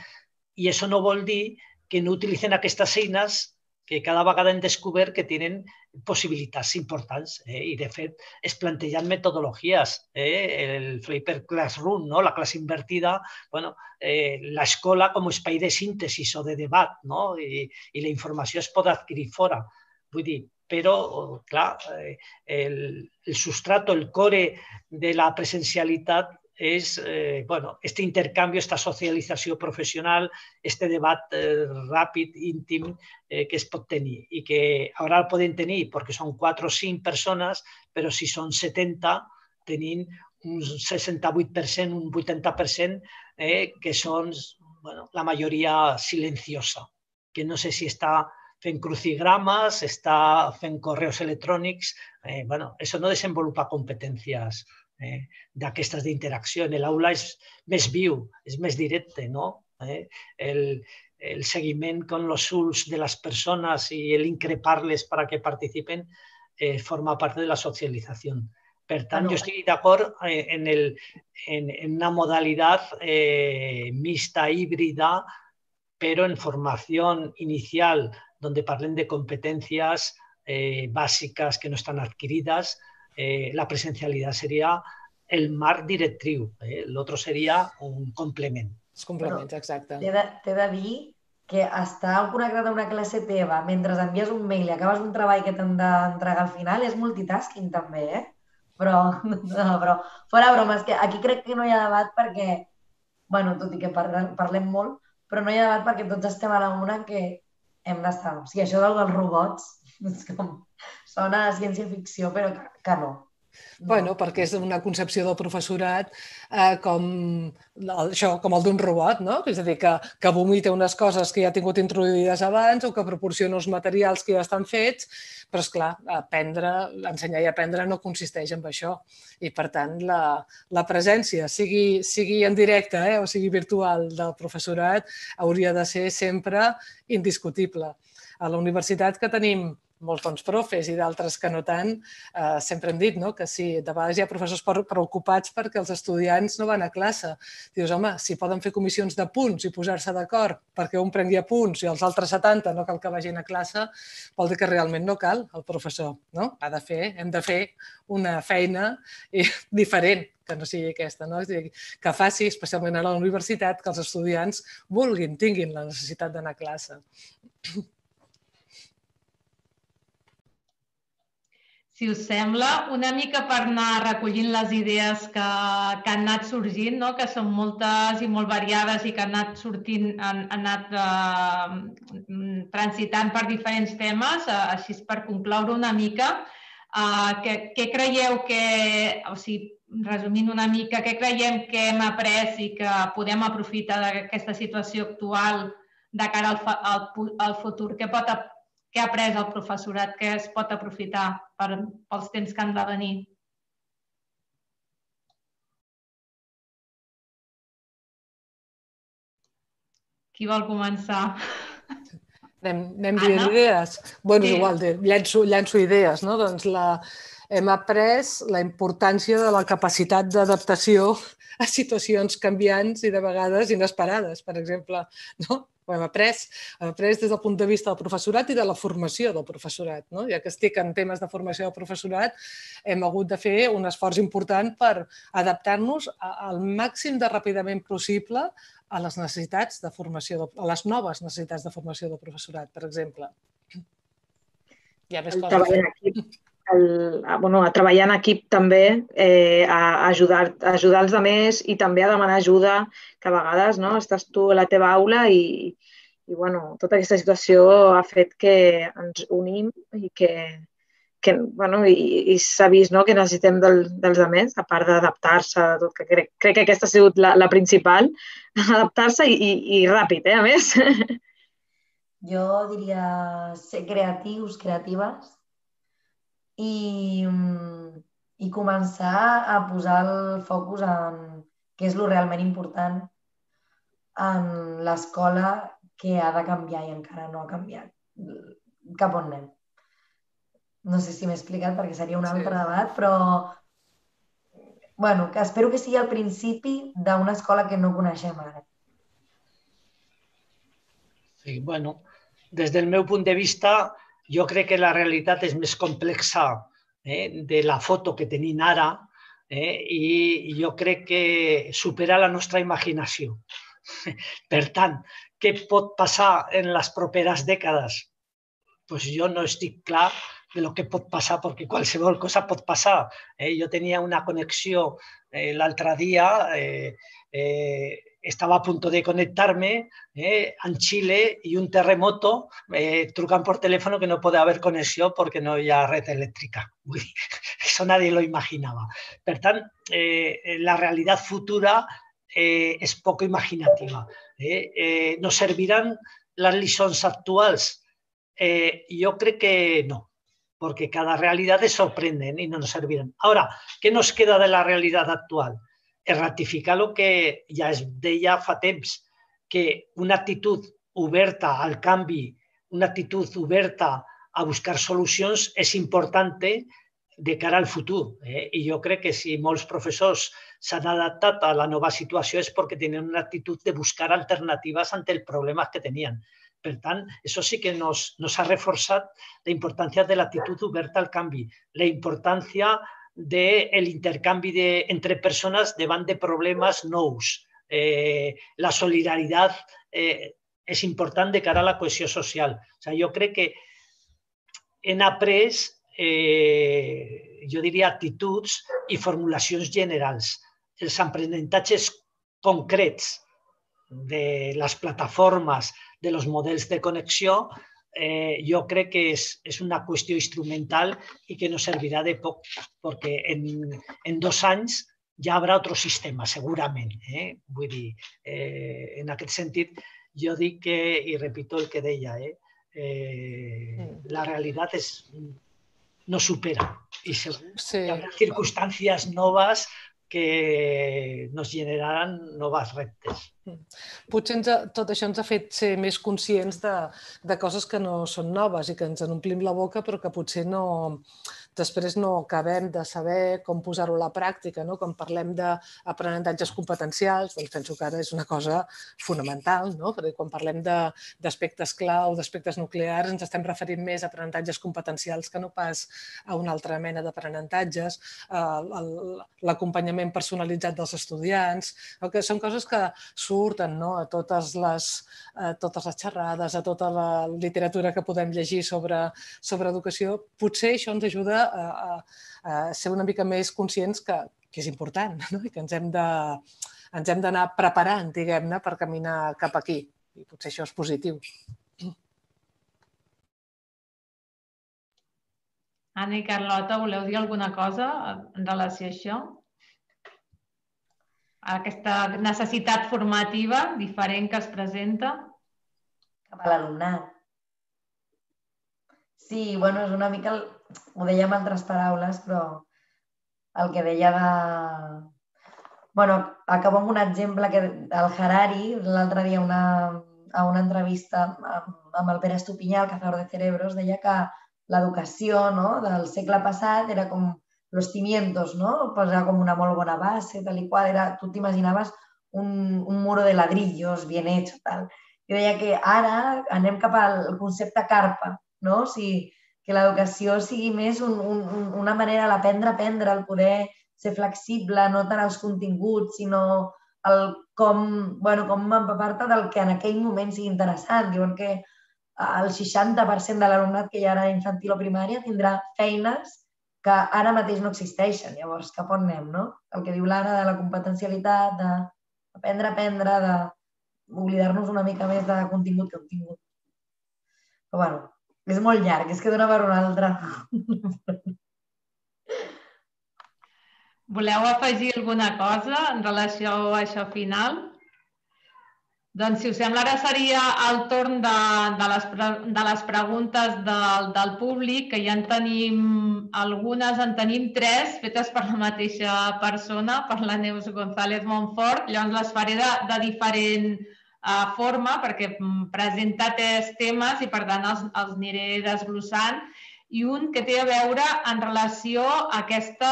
i això no vol dir que no utilitzen aquestes eines que cada vegada hem descobert que tenen possibilitats importants eh? i, de fet, es plantegen metodologies. Eh? El Fliper Classroom, no? la classe invertida, bueno, eh, l'escola com a espai de síntesi o de debat no? I, i la informació es pot adquirir fora. Vull dir, però, clar, eh, el, el el core de la presencialitat és eh, bueno, este intercanvi, esta socialització professional, este debat eh, ràpid, íntim, eh, que es pot tenir i que ara el poden tenir perquè són 4 o 5 persones, però si són 70, tenint un 68%, un 80%, eh, que són bueno, la majoria silenciosa, que no sé si està fent crucigrames, està fent correus electrònics. Eh, bueno, això no desenvolupa competències eh, d'aquestes d'interacció. En l'aula és més viu, és més directe, no? Eh? El, el seguiment con los ulls de les persones i el increparles para que participen eh, forma part de la socialització. Per tant, bueno, jo estic d'acord eh, en, el, en, en una modalitat eh, mixta, híbrida, pero en formación inicial, donde parlen de competencias eh, bàsiques que no estan adquirides, eh, la presencialitat seria el marc directriu, eh? l'altre seria un complement. Els complements, exacte. T'he de, de dir que estar connectat a una classe teva mentre envies un mail i acabes un treball que t'han d'entregar al final és multitasking també, eh? Però, no, però fora bromes, que aquí crec que no hi ha debat perquè, bueno, tot i que parlem, parlem molt, però no hi ha debat perquè tots estem a la una que hem d'estar. O sigui, això dels robots és com, sona a ciència-ficció, però que, no. Bueno, perquè és una concepció del professorat eh, com, això, com el d'un robot, no? És a dir, que, que vomita unes coses que ja ha tingut introduïdes abans o que proporciona uns materials que ja estan fets, però, és clar, aprendre, ensenyar i aprendre no consisteix en això. I, per tant, la, la presència, sigui, sigui en directe eh, o sigui virtual del professorat, hauria de ser sempre indiscutible. A la universitat que tenim molts bons profes i d'altres que no tant, eh, sempre hem dit no? que sí, de vegades hi ha professors preocupats perquè els estudiants no van a classe. Dius, home, si poden fer comissions de punts i posar-se d'acord perquè un prengui punts i els altres 70 no cal que vagin a classe, vol dir que realment no cal el professor. No? Ha de fer, hem de fer una feina diferent que no sigui aquesta, no? És dir, que faci, especialment a la universitat, que els estudiants vulguin, tinguin la necessitat d'anar a classe. si us sembla, una mica per anar recollint les idees que, que han anat sorgint, no? que són moltes i molt variades i que han anat sortint, han, han anat eh, transitant per diferents temes, eh, així per concloure una mica, eh, què, què creieu que, o sigui, resumint una mica, què creiem que hem après i que podem aprofitar d'aquesta situació actual de cara al, al, al futur? Què pot què ha après el professorat, què es pot aprofitar per, pels temps que han de venir. Qui vol començar? Anem, anem dient idees? bueno, sí. igual, llenço, llenço idees, no? Doncs la, hem après la importància de la capacitat d'adaptació a situacions canviants i de vegades inesperades, per exemple. No? Ho hem après, hem après des del punt de vista del professorat i de la formació del professorat. No? Ja que estic en temes de formació del professorat, hem hagut de fer un esforç important per adaptar-nos al màxim de ràpidament possible a les necessitats de formació, a les noves necessitats de formació del professorat, per exemple. Hi ha més coses. Treballar en equip, el, a, bueno, a treballar en equip també, eh, a ajudar, a ajudar els altres i també a demanar ajuda, que a vegades no, estàs tu a la teva aula i, i bueno, tota aquesta situació ha fet que ens unim i que, que bueno, i, i s'ha vist no, que necessitem del, dels altres, a part d'adaptar-se, tot, que crec, crec que aquesta ha sigut la, la principal, adaptar-se i, i, i ràpid, eh, a més. Jo diria ser creatius, creatives, i, i començar a posar el focus en què és lo realment important en l'escola que ha de canviar i encara no ha canviat. Cap on anem? No sé si m'he explicat perquè seria un altre sí. debat, però bueno, que espero que sigui el principi d'una escola que no coneixem ara. Sí, bueno, des del meu punt de vista, jo crec que la realitat és més complexa eh, de la foto que tenim ara eh, i jo crec que supera la nostra imaginació. Per tant, què pot passar en les properes dècades? Pues jo no estic clar de lo que pot passar, perquè qualsevol cosa pot passar. Eh? Jo tenia una connexió eh, l'altre dia eh, eh, estaba a punto de conectarme eh, en Chile y un terremoto, eh, trucan por teléfono que no puede haber conexión porque no hi ha red elèctrica. Ui, això nadie lo imaginava. Per tant, eh, la realitat futura eh, és poc imaginativa. Eh? Eh, nos serviran les lliçons actuals Eh, yo creo que no, porque cada realidad es sorprenden y no nos servirán. Ahora, ¿qué nos queda de la realidad actual? Ratificar lo que ja es deia fa temps, que una actitud oberta al canvi, una actitud oberta a buscar solucions és importante de cara al futur. Eh? I jo crec que si molts professors s'han adaptat a la nova situació és perquè tenen una actitud de buscar alternatives ante el problema que tenien. Per tant, això sí que nos, nos ha reforçat la importància de l'actitud oberta al canvi, la importància del de intercanvi de, entre persones davant de problemes nous. Eh, la solidaritat eh, és important de cara a la cohesió social. O sigui, jo crec que hem après, eh, jo diria, actituds i formulacions generals. Els aprenentatges concrets de les plataformes, de los models de connexió, eh, jo crec que és, és una qüestió instrumental i que no servirà de poc, perquè en, en dos anys ja haurà otro sistema, segurament. Eh? Vull dir, eh, en aquest sentit, jo dic que, i repito el que deia, eh? Eh, la realitat és, no supera i segur sí. hi haurà circumstàncies noves que nos generaran noves reptes. Mm. Potser ens ha, tot això ens ha fet ser més conscients de, de coses que no són noves i que ens en omplim la boca però que potser no, després no acabem de saber com posar-ho a la pràctica. No? Quan parlem d'aprenentatges competencials, doncs penso que ara és una cosa fonamental, no? perquè quan parlem d'aspectes clau, d'aspectes nuclears, ens estem referint més a aprenentatges competencials que no pas a una altra mena d'aprenentatges, l'acompanyament personalitzat dels estudiants, que són coses que surten no? a totes les, a totes les xerrades, a tota la literatura que podem llegir sobre, sobre educació. Potser això ens ajuda a, a, a ser una mica més conscients que, que és important no? i que ens hem de ens hem d'anar preparant, diguem-ne, per caminar cap aquí. I potser això és positiu. Anna i Carlota, voleu dir alguna cosa en relació a això? Aquesta necessitat formativa diferent que es presenta? Cap a l'alumnat. Sí, bueno, és una mica el, ho deia amb altres paraules, però el que deia de... bueno, acabo amb un exemple que el Harari, l'altre dia una, a una entrevista amb, amb el Pere Estupinyà, el cazador de cerebros, deia que l'educació no, del segle passat era com los cimientos, no? Pues era com una molt bona base, tal i qual. Era, tu t'imaginaves un, un muro de ladrillos bien hecho, tal. I deia que ara anem cap al concepte carpa, no? O sigui, que l'educació sigui més un, un, una manera d'aprendre a aprendre, el poder ser flexible, no tant els continguts, sinó el com, bueno, com empapar-te del que en aquell moment sigui interessant. Diuen que el 60% de l'alumnat que hi ha ara infantil o primària tindrà feines que ara mateix no existeixen. Llavors, cap on anem, no? El que diu l'Anna de la competencialitat, d'aprendre a aprendre, d'oblidar-nos una mica més de contingut que contingut. Però, bueno, és molt llarg, és que d'una per una altra. Voleu afegir alguna cosa en relació a això final? Doncs, si us sembla, ara seria el torn de, de, les, de les preguntes del, del públic, que ja en tenim algunes, en tenim tres, fetes per la mateixa persona, per la Neus González Montfort. Llavors les faré de, de diferent uh, forma perquè mm, presenta tres temes i per tant els, els aniré desglossant i un que té a veure en relació a aquesta,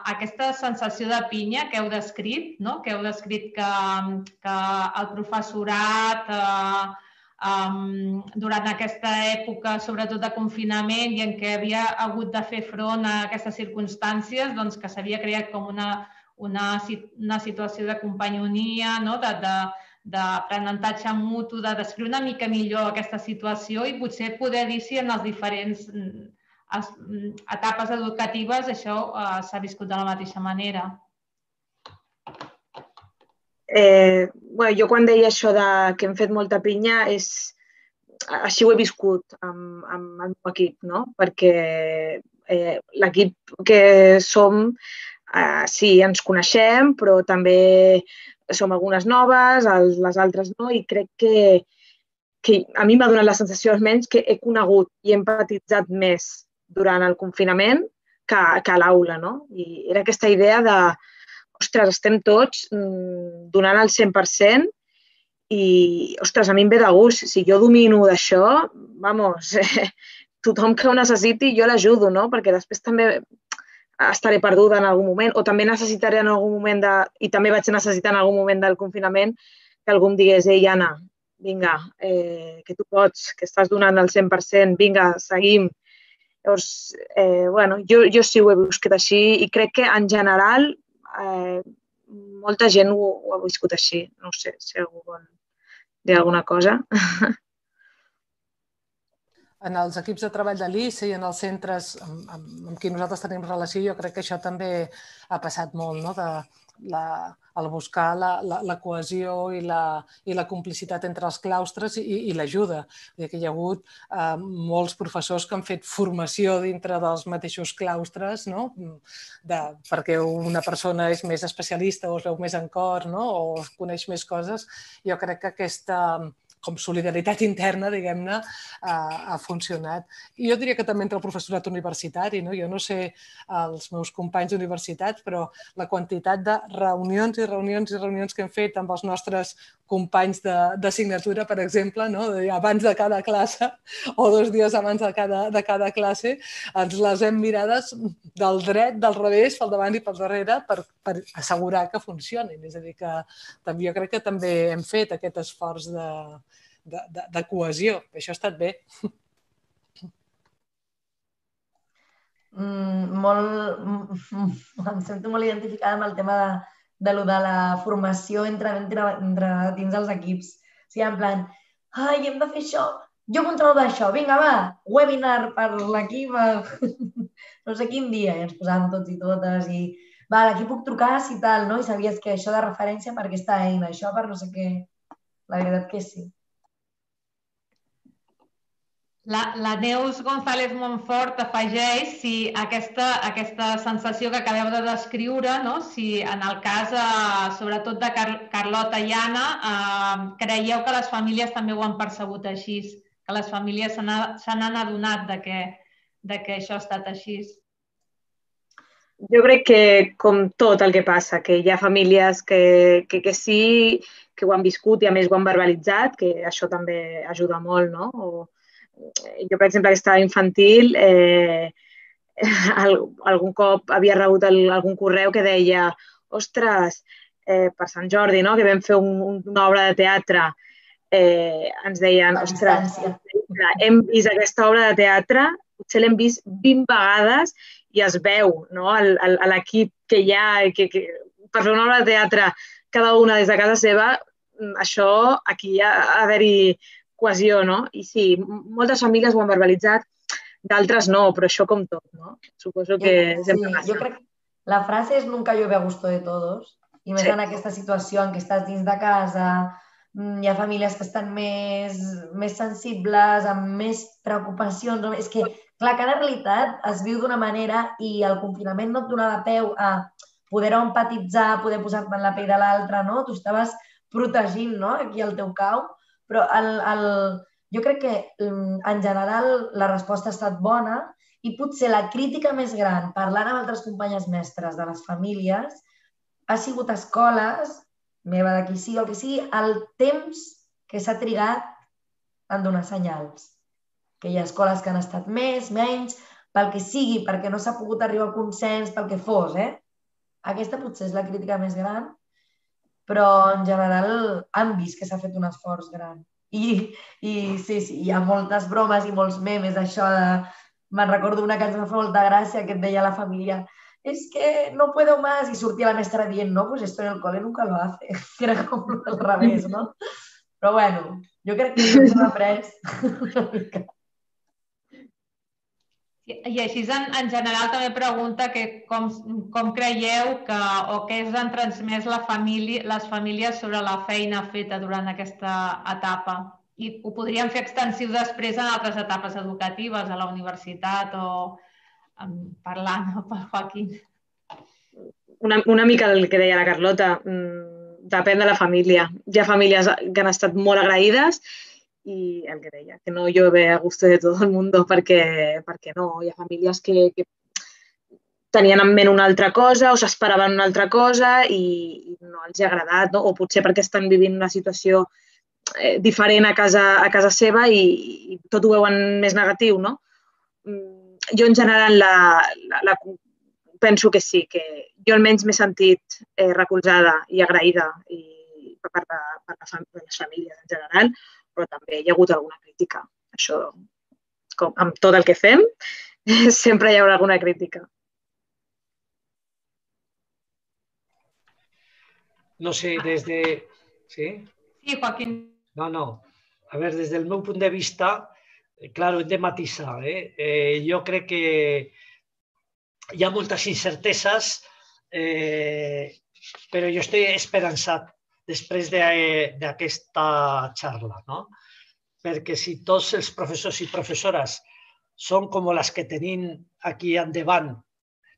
a aquesta sensació de pinya que heu descrit, no? que heu descrit que, que el professorat eh, um, durant aquesta època, sobretot de confinament i en què havia hagut de fer front a aquestes circumstàncies, doncs que s'havia creat com una, una, una situació de companyonia, no? de, de, d'aprenentatge mutu, de descriure una mica millor aquesta situació i potser poder dir si en les diferents mm, mm, etapes educatives això eh, s'ha viscut de la mateixa manera. Eh, bueno, jo quan deia això de que hem fet molta pinya és així ho he viscut amb, amb el meu equip, no? perquè eh, l'equip que som, eh, sí, ens coneixem, però també som algunes noves, les altres no, i crec que, que a mi m'ha donat la sensació almenys que he conegut i he empatitzat més durant el confinament que, que a l'aula, no? I era aquesta idea de, ostres, estem tots mm, donant el 100% i, ostres, a mi em ve de gust. Si jo domino d'això, vamos, eh, tothom que ho necessiti jo l'ajudo, no? Perquè després també estaré perduda en algun moment o també necessitaré en algun moment de... i també vaig necessitar en algun moment del confinament que algú em digués, ei, Anna, vinga, eh, que tu pots, que estàs donant el 100%, vinga, seguim. Llavors, eh, bueno, jo, jo sí ho he viscut així i crec que en general eh, molta gent ho, ho ha viscut així. No sé si algú vol dir alguna cosa. En els equips de treball de l'ICE i en els centres amb, amb, amb qui nosaltres tenim relació, jo crec que això també ha passat molt, no? de, la, el buscar la, la, la cohesió i la, i la complicitat entre els claustres i, i l'ajuda. Que hi ha hagut eh, molts professors que han fet formació dintre dels mateixos claustres, no? de, perquè una persona és més especialista o es veu més en cor no? o coneix més coses. Jo crec que aquesta, com solidaritat interna, diguem-ne, ha, ha funcionat. I jo diria que també entre el professorat universitari, no? jo no sé els meus companys d'universitats, però la quantitat de reunions i reunions i reunions que hem fet amb els nostres companys d'assignatura, per exemple, no? abans de cada classe o dos dies abans de cada, de cada classe, ens les hem mirades del dret, del revés, pel davant i pel darrere per, per assegurar que funcionin. És a dir, que també, jo crec que també hem fet aquest esforç de, de, de, de cohesió. Això ha estat bé. Mm, molt, em sento molt identificada amb el tema de, de lo de la formació entre, entre, entre dins els equips. O sigui, en plan, ai, hem de fer això, jo controlo d'això, vinga, va, webinar per l'equip, no sé quin dia, i ens posàvem tots i totes, i va, aquí puc trucar si tal, no? I sabies que això de referència per aquesta eina, això per no sé què. La veritat que sí. La, la Neus González Montfort afegeix si aquesta, aquesta sensació que acabeu de descriure, no? si en el cas, eh, sobretot de Car Carlota i Anna, eh, creieu que les famílies també ho han percebut així, que les famílies se n'han adonat de que, de que això ha estat així? Jo crec que, com tot el que passa, que hi ha famílies que, que, que sí, que ho han viscut i a més ho han verbalitzat, que això també ajuda molt, no? O, jo, per exemple, que estava infantil, eh, algun cop havia rebut el, algun correu que deia ostres, eh, per Sant Jordi, no? que vam fer un, una obra de teatre, eh, ens deien, ostres, hem vist aquesta obra de teatre, potser l'hem vist 20 vegades i es veu no? l'equip que hi ha, que, que, per fer una obra de teatre cada una des de casa seva, això aquí ha d'haver-hi cohesió, no? I sí, moltes famílies ho han verbalitzat, d'altres no, però això com tot, no? Suposo que sí, sempre passa. Jo crec que la frase és nunca llueve a gusto de todos, i més sí. en aquesta situació en què estàs dins de casa, mm, hi ha famílies que estan més, més sensibles, amb més preocupacions. És que, clar, cada realitat es viu d'una manera i el confinament no et donava peu a poder empatitzar, poder posar-te en la pell de l'altre, no? Tu estaves protegint no? aquí al teu cau però el, el, jo crec que mm, en general la resposta ha estat bona i potser la crítica més gran, parlant amb altres companyes mestres de les famílies, ha sigut escoles, meva d'aquí sí o el que sigui, el temps que s'ha trigat en donar senyals. Que hi ha escoles que han estat més, menys, pel que sigui, perquè no s'ha pogut arribar al consens, pel que fos, eh? Aquesta potser és la crítica més gran, però en general han vist que s'ha fet un esforç gran. I, I sí, sí, hi ha moltes bromes i molts memes d'això de... Me'n recordo una que ens va fer molta gràcia que et deia la família es que no puedo más i sortia la mestra dient no, pues esto en el cole nunca lo hace. Era com al revés, no? Però bueno, jo crec que hem après una mica. I així, en, en general, també pregunta que com, com creieu que, o què us han transmès la família, les famílies sobre la feina feta durant aquesta etapa. I ho podríem fer extensiu després en altres etapes educatives, a la universitat o parlant pel Joaquín. Una, una mica el que deia la Carlota, mm, depèn de la família. Hi ha famílies que han estat molt agraïdes y el que deia, que no llueve a gusto de todo el mundo perquè, perquè no, hi ha famílies que, que tenien en ment una altra cosa o s'esperaven una altra cosa i, i no els ha agradat, no? o potser perquè estan vivint una situació eh, diferent a casa, a casa seva i, i tot ho veuen més negatiu, no? Mm, jo, en general, la, la, la, penso que sí, que jo almenys m'he sentit eh, recolzada i agraïda i per, per, per, la, per les famílies en general, però també hi ha hagut alguna crítica. Això, com amb tot el que fem, sempre hi haurà alguna crítica. No sé, des de... Sí? Sí, Joaquín. No, no. A veure, des del meu punt de vista, eh, claro, hem de matisar. Eh? Eh, jo crec que hi ha moltes incerteses, eh, però jo estic esperançat després d'aquesta xarra, no? Perquè si tots els professors i professores són com les que tenim aquí endavant,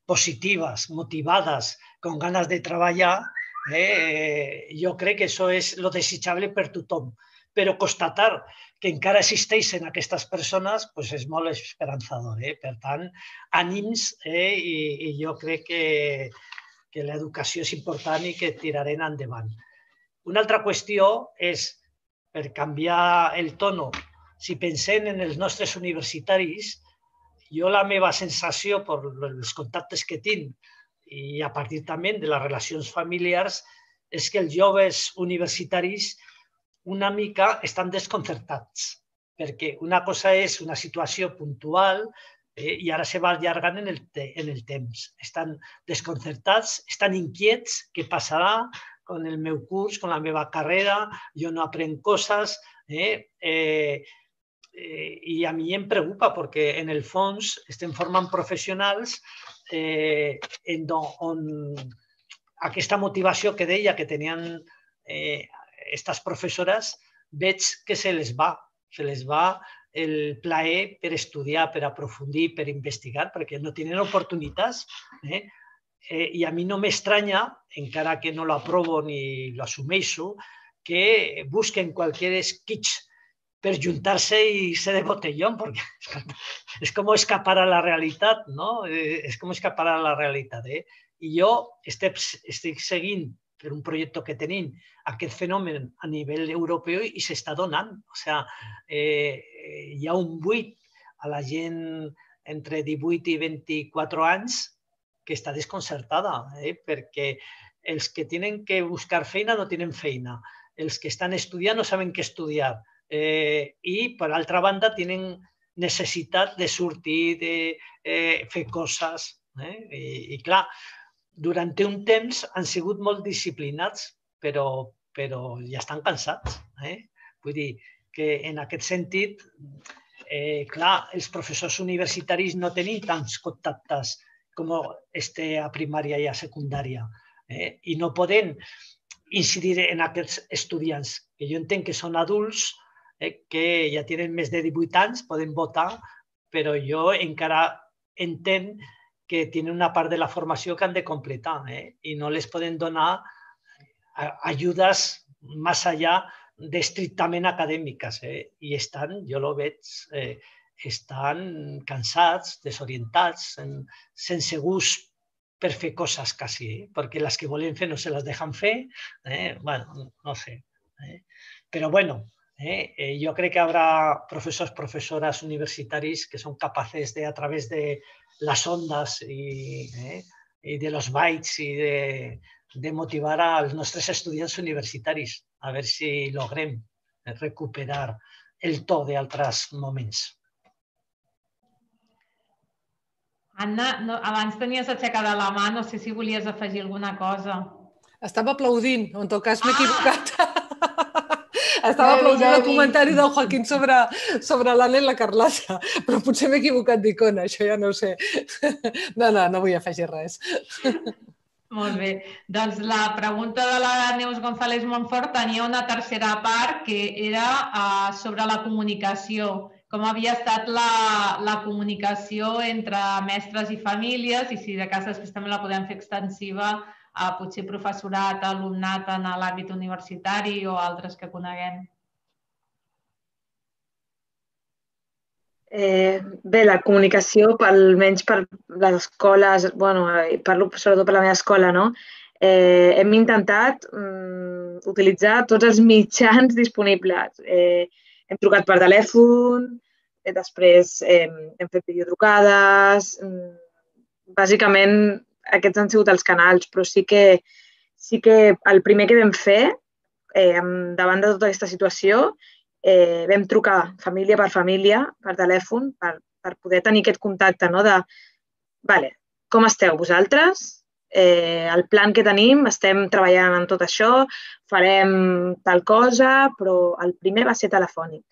positives, motivades, con ganas de treballar, Eh, jo crec que això és lo desitjable per tothom. Però constatar que encara existeixen aquestes persones pues és molt esperançador. Eh? Per tant, ànims eh? I, i jo crec que, que l'educació és important i que tirarem endavant. Una altra qüestió és, per canviar el tono, si pensem en els nostres universitaris, jo la meva sensació, per els contactes que tinc, i a partir també de les relacions familiars és que els joves universitaris una mica estan desconcertats, perquè una cosa és una situació puntual eh, i ara se va allargant en el, en el temps. Estan desconcertats, estan inquiets, què passarà con el meu curs, con la meva carrera, jo no aprenc coses, eh? Eh, eh, i a mi em preocupa perquè en el fons estem formant professionals eh, en do, on aquesta motivació que deia que tenien eh, estas professores, veig que se les va, se les va el plaer per estudiar, per aprofundir, per investigar, perquè no tenen oportunitats. Eh? Eh, I a mi no m'estranya, encara que no lo aprovo ni lo assumeixo, que busquen qualsevol esquitx per juntar-se i ser de botellón, perquè és com escapar a la realitat, no? Eh, és com escapar a la realitat. Eh? I jo estic, estic seguint per un projecte que tenim aquest fenomen a nivell europeu i s'està donant. O sigui, eh, hi ha un buit a la gent entre 18 i 24 anys que està desconcertada, eh? perquè els que tenen que buscar feina no tenen feina, els que estan estudiant no saben què estudiar, eh, i, per altra banda, tenen necessitat de sortir, de eh, fer coses. Eh? I, I, clar, durant un temps han sigut molt disciplinats, però, però ja estan cansats. Eh? Vull dir que en aquest sentit, eh, clar, els professors universitaris no tenim tants contactes com este a primària i a secundària. Eh? I no poden incidir en aquests estudiants, que jo entenc que són adults eh, que ja tenen més de 18 anys, poden votar, però jo encara entenc que tenen una part de la formació que han de completar eh? i no les poden donar ajudes més allà d'estrictament acadèmiques. Eh? I estan, jo lo veig, eh, estan cansats, desorientats, en, sense gust per fer coses quasi, eh? que volen fer no se les deixen fer. Eh? bueno, no sé. Eh? Però bueno, ¿eh? Eh, yo creo que habrá profesores, profesoras universitarios que son capaces de, a través de las ondas y, ¿eh? y de los bytes y de, de motivar a nuestros estudiantes universitaris a ver si logrem recuperar el to d'altres moments. Anna, no, abans tenies aixecada la mà, no sé si volies afegir alguna cosa. Estava aplaudint, en tot cas m'he ah! equivocat. Estava aplaudint el comentari del Joaquín sobre, sobre l'Anna i la Carlassa, però potser m'he equivocat d'icona, això ja no ho sé. No, no, no vull afegir res. Molt bé. Doncs la pregunta de la Neus González Montfort tenia una tercera part que era uh, sobre la comunicació. Com havia estat la, la comunicació entre mestres i famílies i si de cas després també la podem fer extensiva a potser professorat, alumnat en l'àmbit universitari o altres que coneguem. Eh, bé, la comunicació, pel menys per les escoles, bueno, parlo sobretot per la meva escola, no? Eh, hem intentat mm, utilitzar tots els mitjans disponibles. Eh, hem trucat per telèfon, eh, després eh, hem fet videotrucades, mm, bàsicament aquests han sigut els canals, però sí que, sí que el primer que vam fer eh, davant de tota aquesta situació eh, vam trucar família per família, per telèfon, per, per poder tenir aquest contacte no? de, vale, com esteu vosaltres? Eh, el plan que tenim, estem treballant en tot això, farem tal cosa, però el primer va ser telefònic.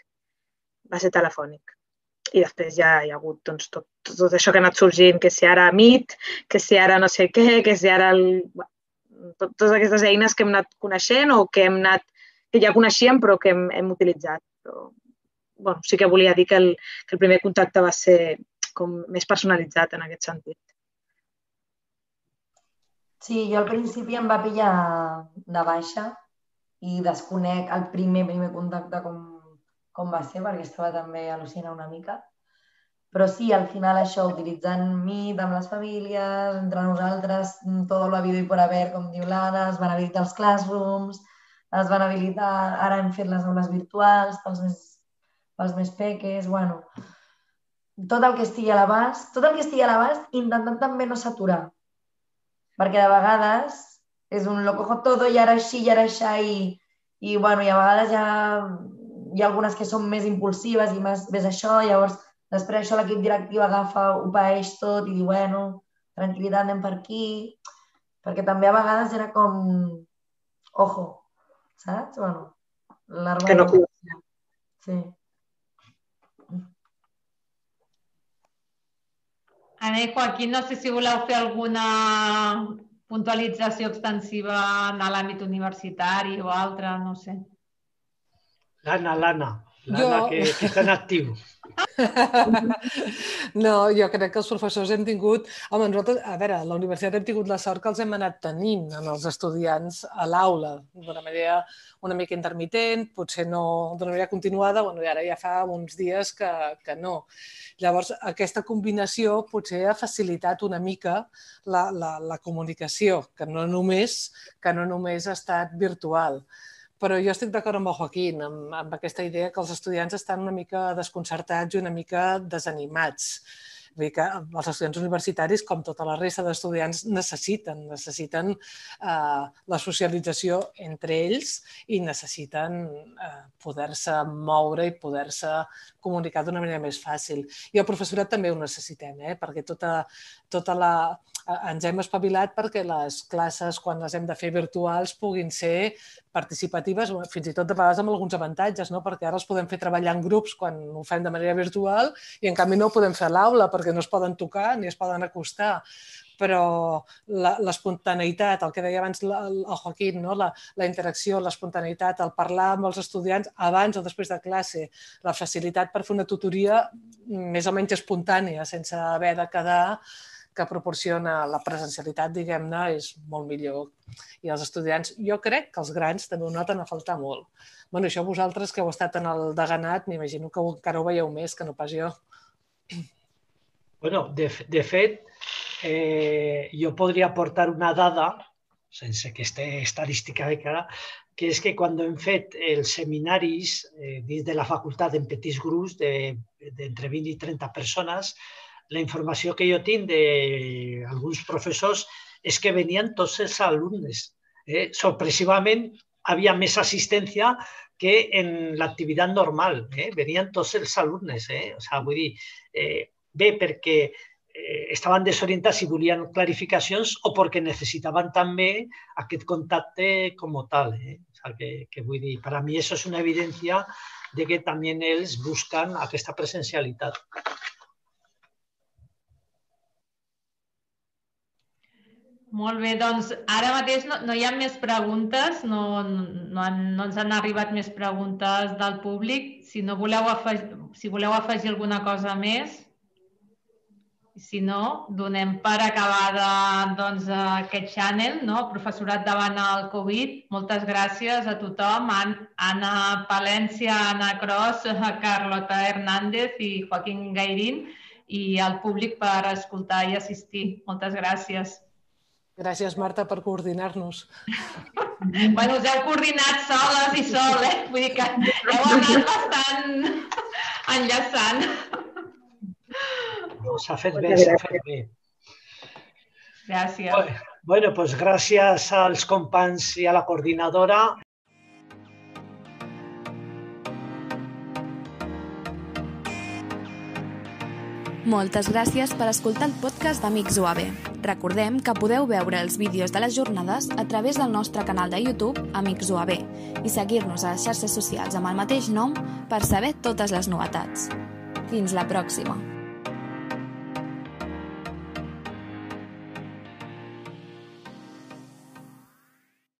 Va ser telefònic i després ja hi ha hagut doncs, tot, tot això que ha anat sorgint, que si ara Meet, que si ara no sé què, que si ara el, tot, totes aquestes eines que hem anat coneixent o que hem anat, que ja coneixíem però que hem, hem utilitzat. Però, bueno, sí que volia dir que el, que el primer contacte va ser com més personalitzat en aquest sentit. Sí, jo al principi em va pillar de baixa i desconec el primer, primer contacte com, com va ser, perquè estava també al·lucinant una mica. Però sí, al final això, utilitzant Meet amb les famílies, entre nosaltres, tot la vida i per haver, com diu l'Anna, es van habilitar els classrooms, es van habilitar, ara hem fet les aules virtuals pels més, pels més peques, bueno, tot el que estigui a l'abast, tot el que estigui a l'abast, intentant també no saturar. Perquè de vegades és un lo cojo todo i ara així i ara així i, i, bueno, i a vegades ja hi ha algunes que són més impulsives i més, més això, llavors després això l'equip directiu agafa, ho paeix tot i diu, bueno, tranquil·litat, anem per aquí, perquè també a vegades era com, ojo, saps? Bueno, l'arma... Que no Sí. Ana i Joaquín, no sé si voleu fer alguna puntualització extensiva en l'àmbit universitari o altre, no sé. L'Anna, l'Anna. L'Anna, jo... que, que està en actiu. no, jo crec que els professors hem tingut... Home, nosaltres, a veure, a la universitat hem tingut la sort que els hem anat tenint en els estudiants a l'aula d'una manera una mica intermitent, potser no d'una manera continuada, bueno, i ara ja fa uns dies que, que no. Llavors, aquesta combinació potser ha facilitat una mica la, la, la comunicació, que no només, que no només ha estat virtual però jo estic d'acord amb el Joaquín, amb, amb aquesta idea que els estudiants estan una mica desconcertats i una mica desanimats. Vull dir que els estudiants universitaris, com tota la resta d'estudiants, necessiten, necessiten eh, la socialització entre ells i necessiten eh, poder-se moure i poder-se comunicar d'una manera més fàcil. I el professorat també ho necessitem, eh? perquè tota, tota la, ens hem espavilat perquè les classes, quan les hem de fer virtuals, puguin ser participatives, fins i tot de vegades amb alguns avantatges, no? perquè ara els podem fer treballar en grups quan ho fem de manera virtual i en canvi no ho podem fer a l'aula perquè no es poden tocar ni es poden acostar però l'espontaneïtat, el que deia abans el Joaquín, no? la, la interacció, l'espontaneïtat, el parlar amb els estudiants abans o després de classe, la facilitat per fer una tutoria més o menys espontània, sense haver de quedar que proporciona la presencialitat, diguem-ne, és molt millor. I els estudiants, jo crec que els grans també ho noten a faltar molt. bueno, això vosaltres que heu estat en el deganat, m'imagino que encara ho veieu més que no pas jo. Bueno, de, de fet, eh, jo podria aportar una dada, sense que esté estadística de cara, que és que quan hem fet els seminaris eh, dins de la facultat en petits grups d'entre de, 20 i 30 persones, la informació que jo tinc d'alguns professors és que venien tots els alumnes. Eh? Sorpresivament, havia més assistència que en l'activitat normal. Eh? Venien tots els. Eh? O sigui, vull dir, eh, bé perquè eh, estaven desorientats i volien clarificacions o perquè necessitaven també aquest contacte com tal. Eh? O sigui, que, que vull dir, per a mi això és una evidència de que també ells busquen aquesta presencialitat. Molt bé, doncs ara mateix no, no hi ha més preguntes, no, no, no ens han arribat més preguntes del públic. Si no voleu afegir, si voleu afegir alguna cosa més. si no, donem per acabada doncs, aquest channel, no? professorat davant el Covid. Moltes gràcies a tothom, Anna Palència, Anna Cros, Carlota Hernández i Joaquín Gairín i al públic per escoltar i assistir. Moltes gràcies. Gràcies, Marta, per coordinar-nos. bueno, us heu coordinat soles i sol, eh? Vull dir que heu anat bastant enllaçant. S'ha fet bé, s'ha fet bé. Gràcies. Bueno, pues gràcies als companys i a la coordinadora. Moltes gràcies per escoltar el podcast d'Amics UAB. Recordem que podeu veure els vídeos de les jornades a través del nostre canal de YouTube Amics UAB i seguir-nos a les xarxes socials amb el mateix nom per saber totes les novetats. Fins la pròxima!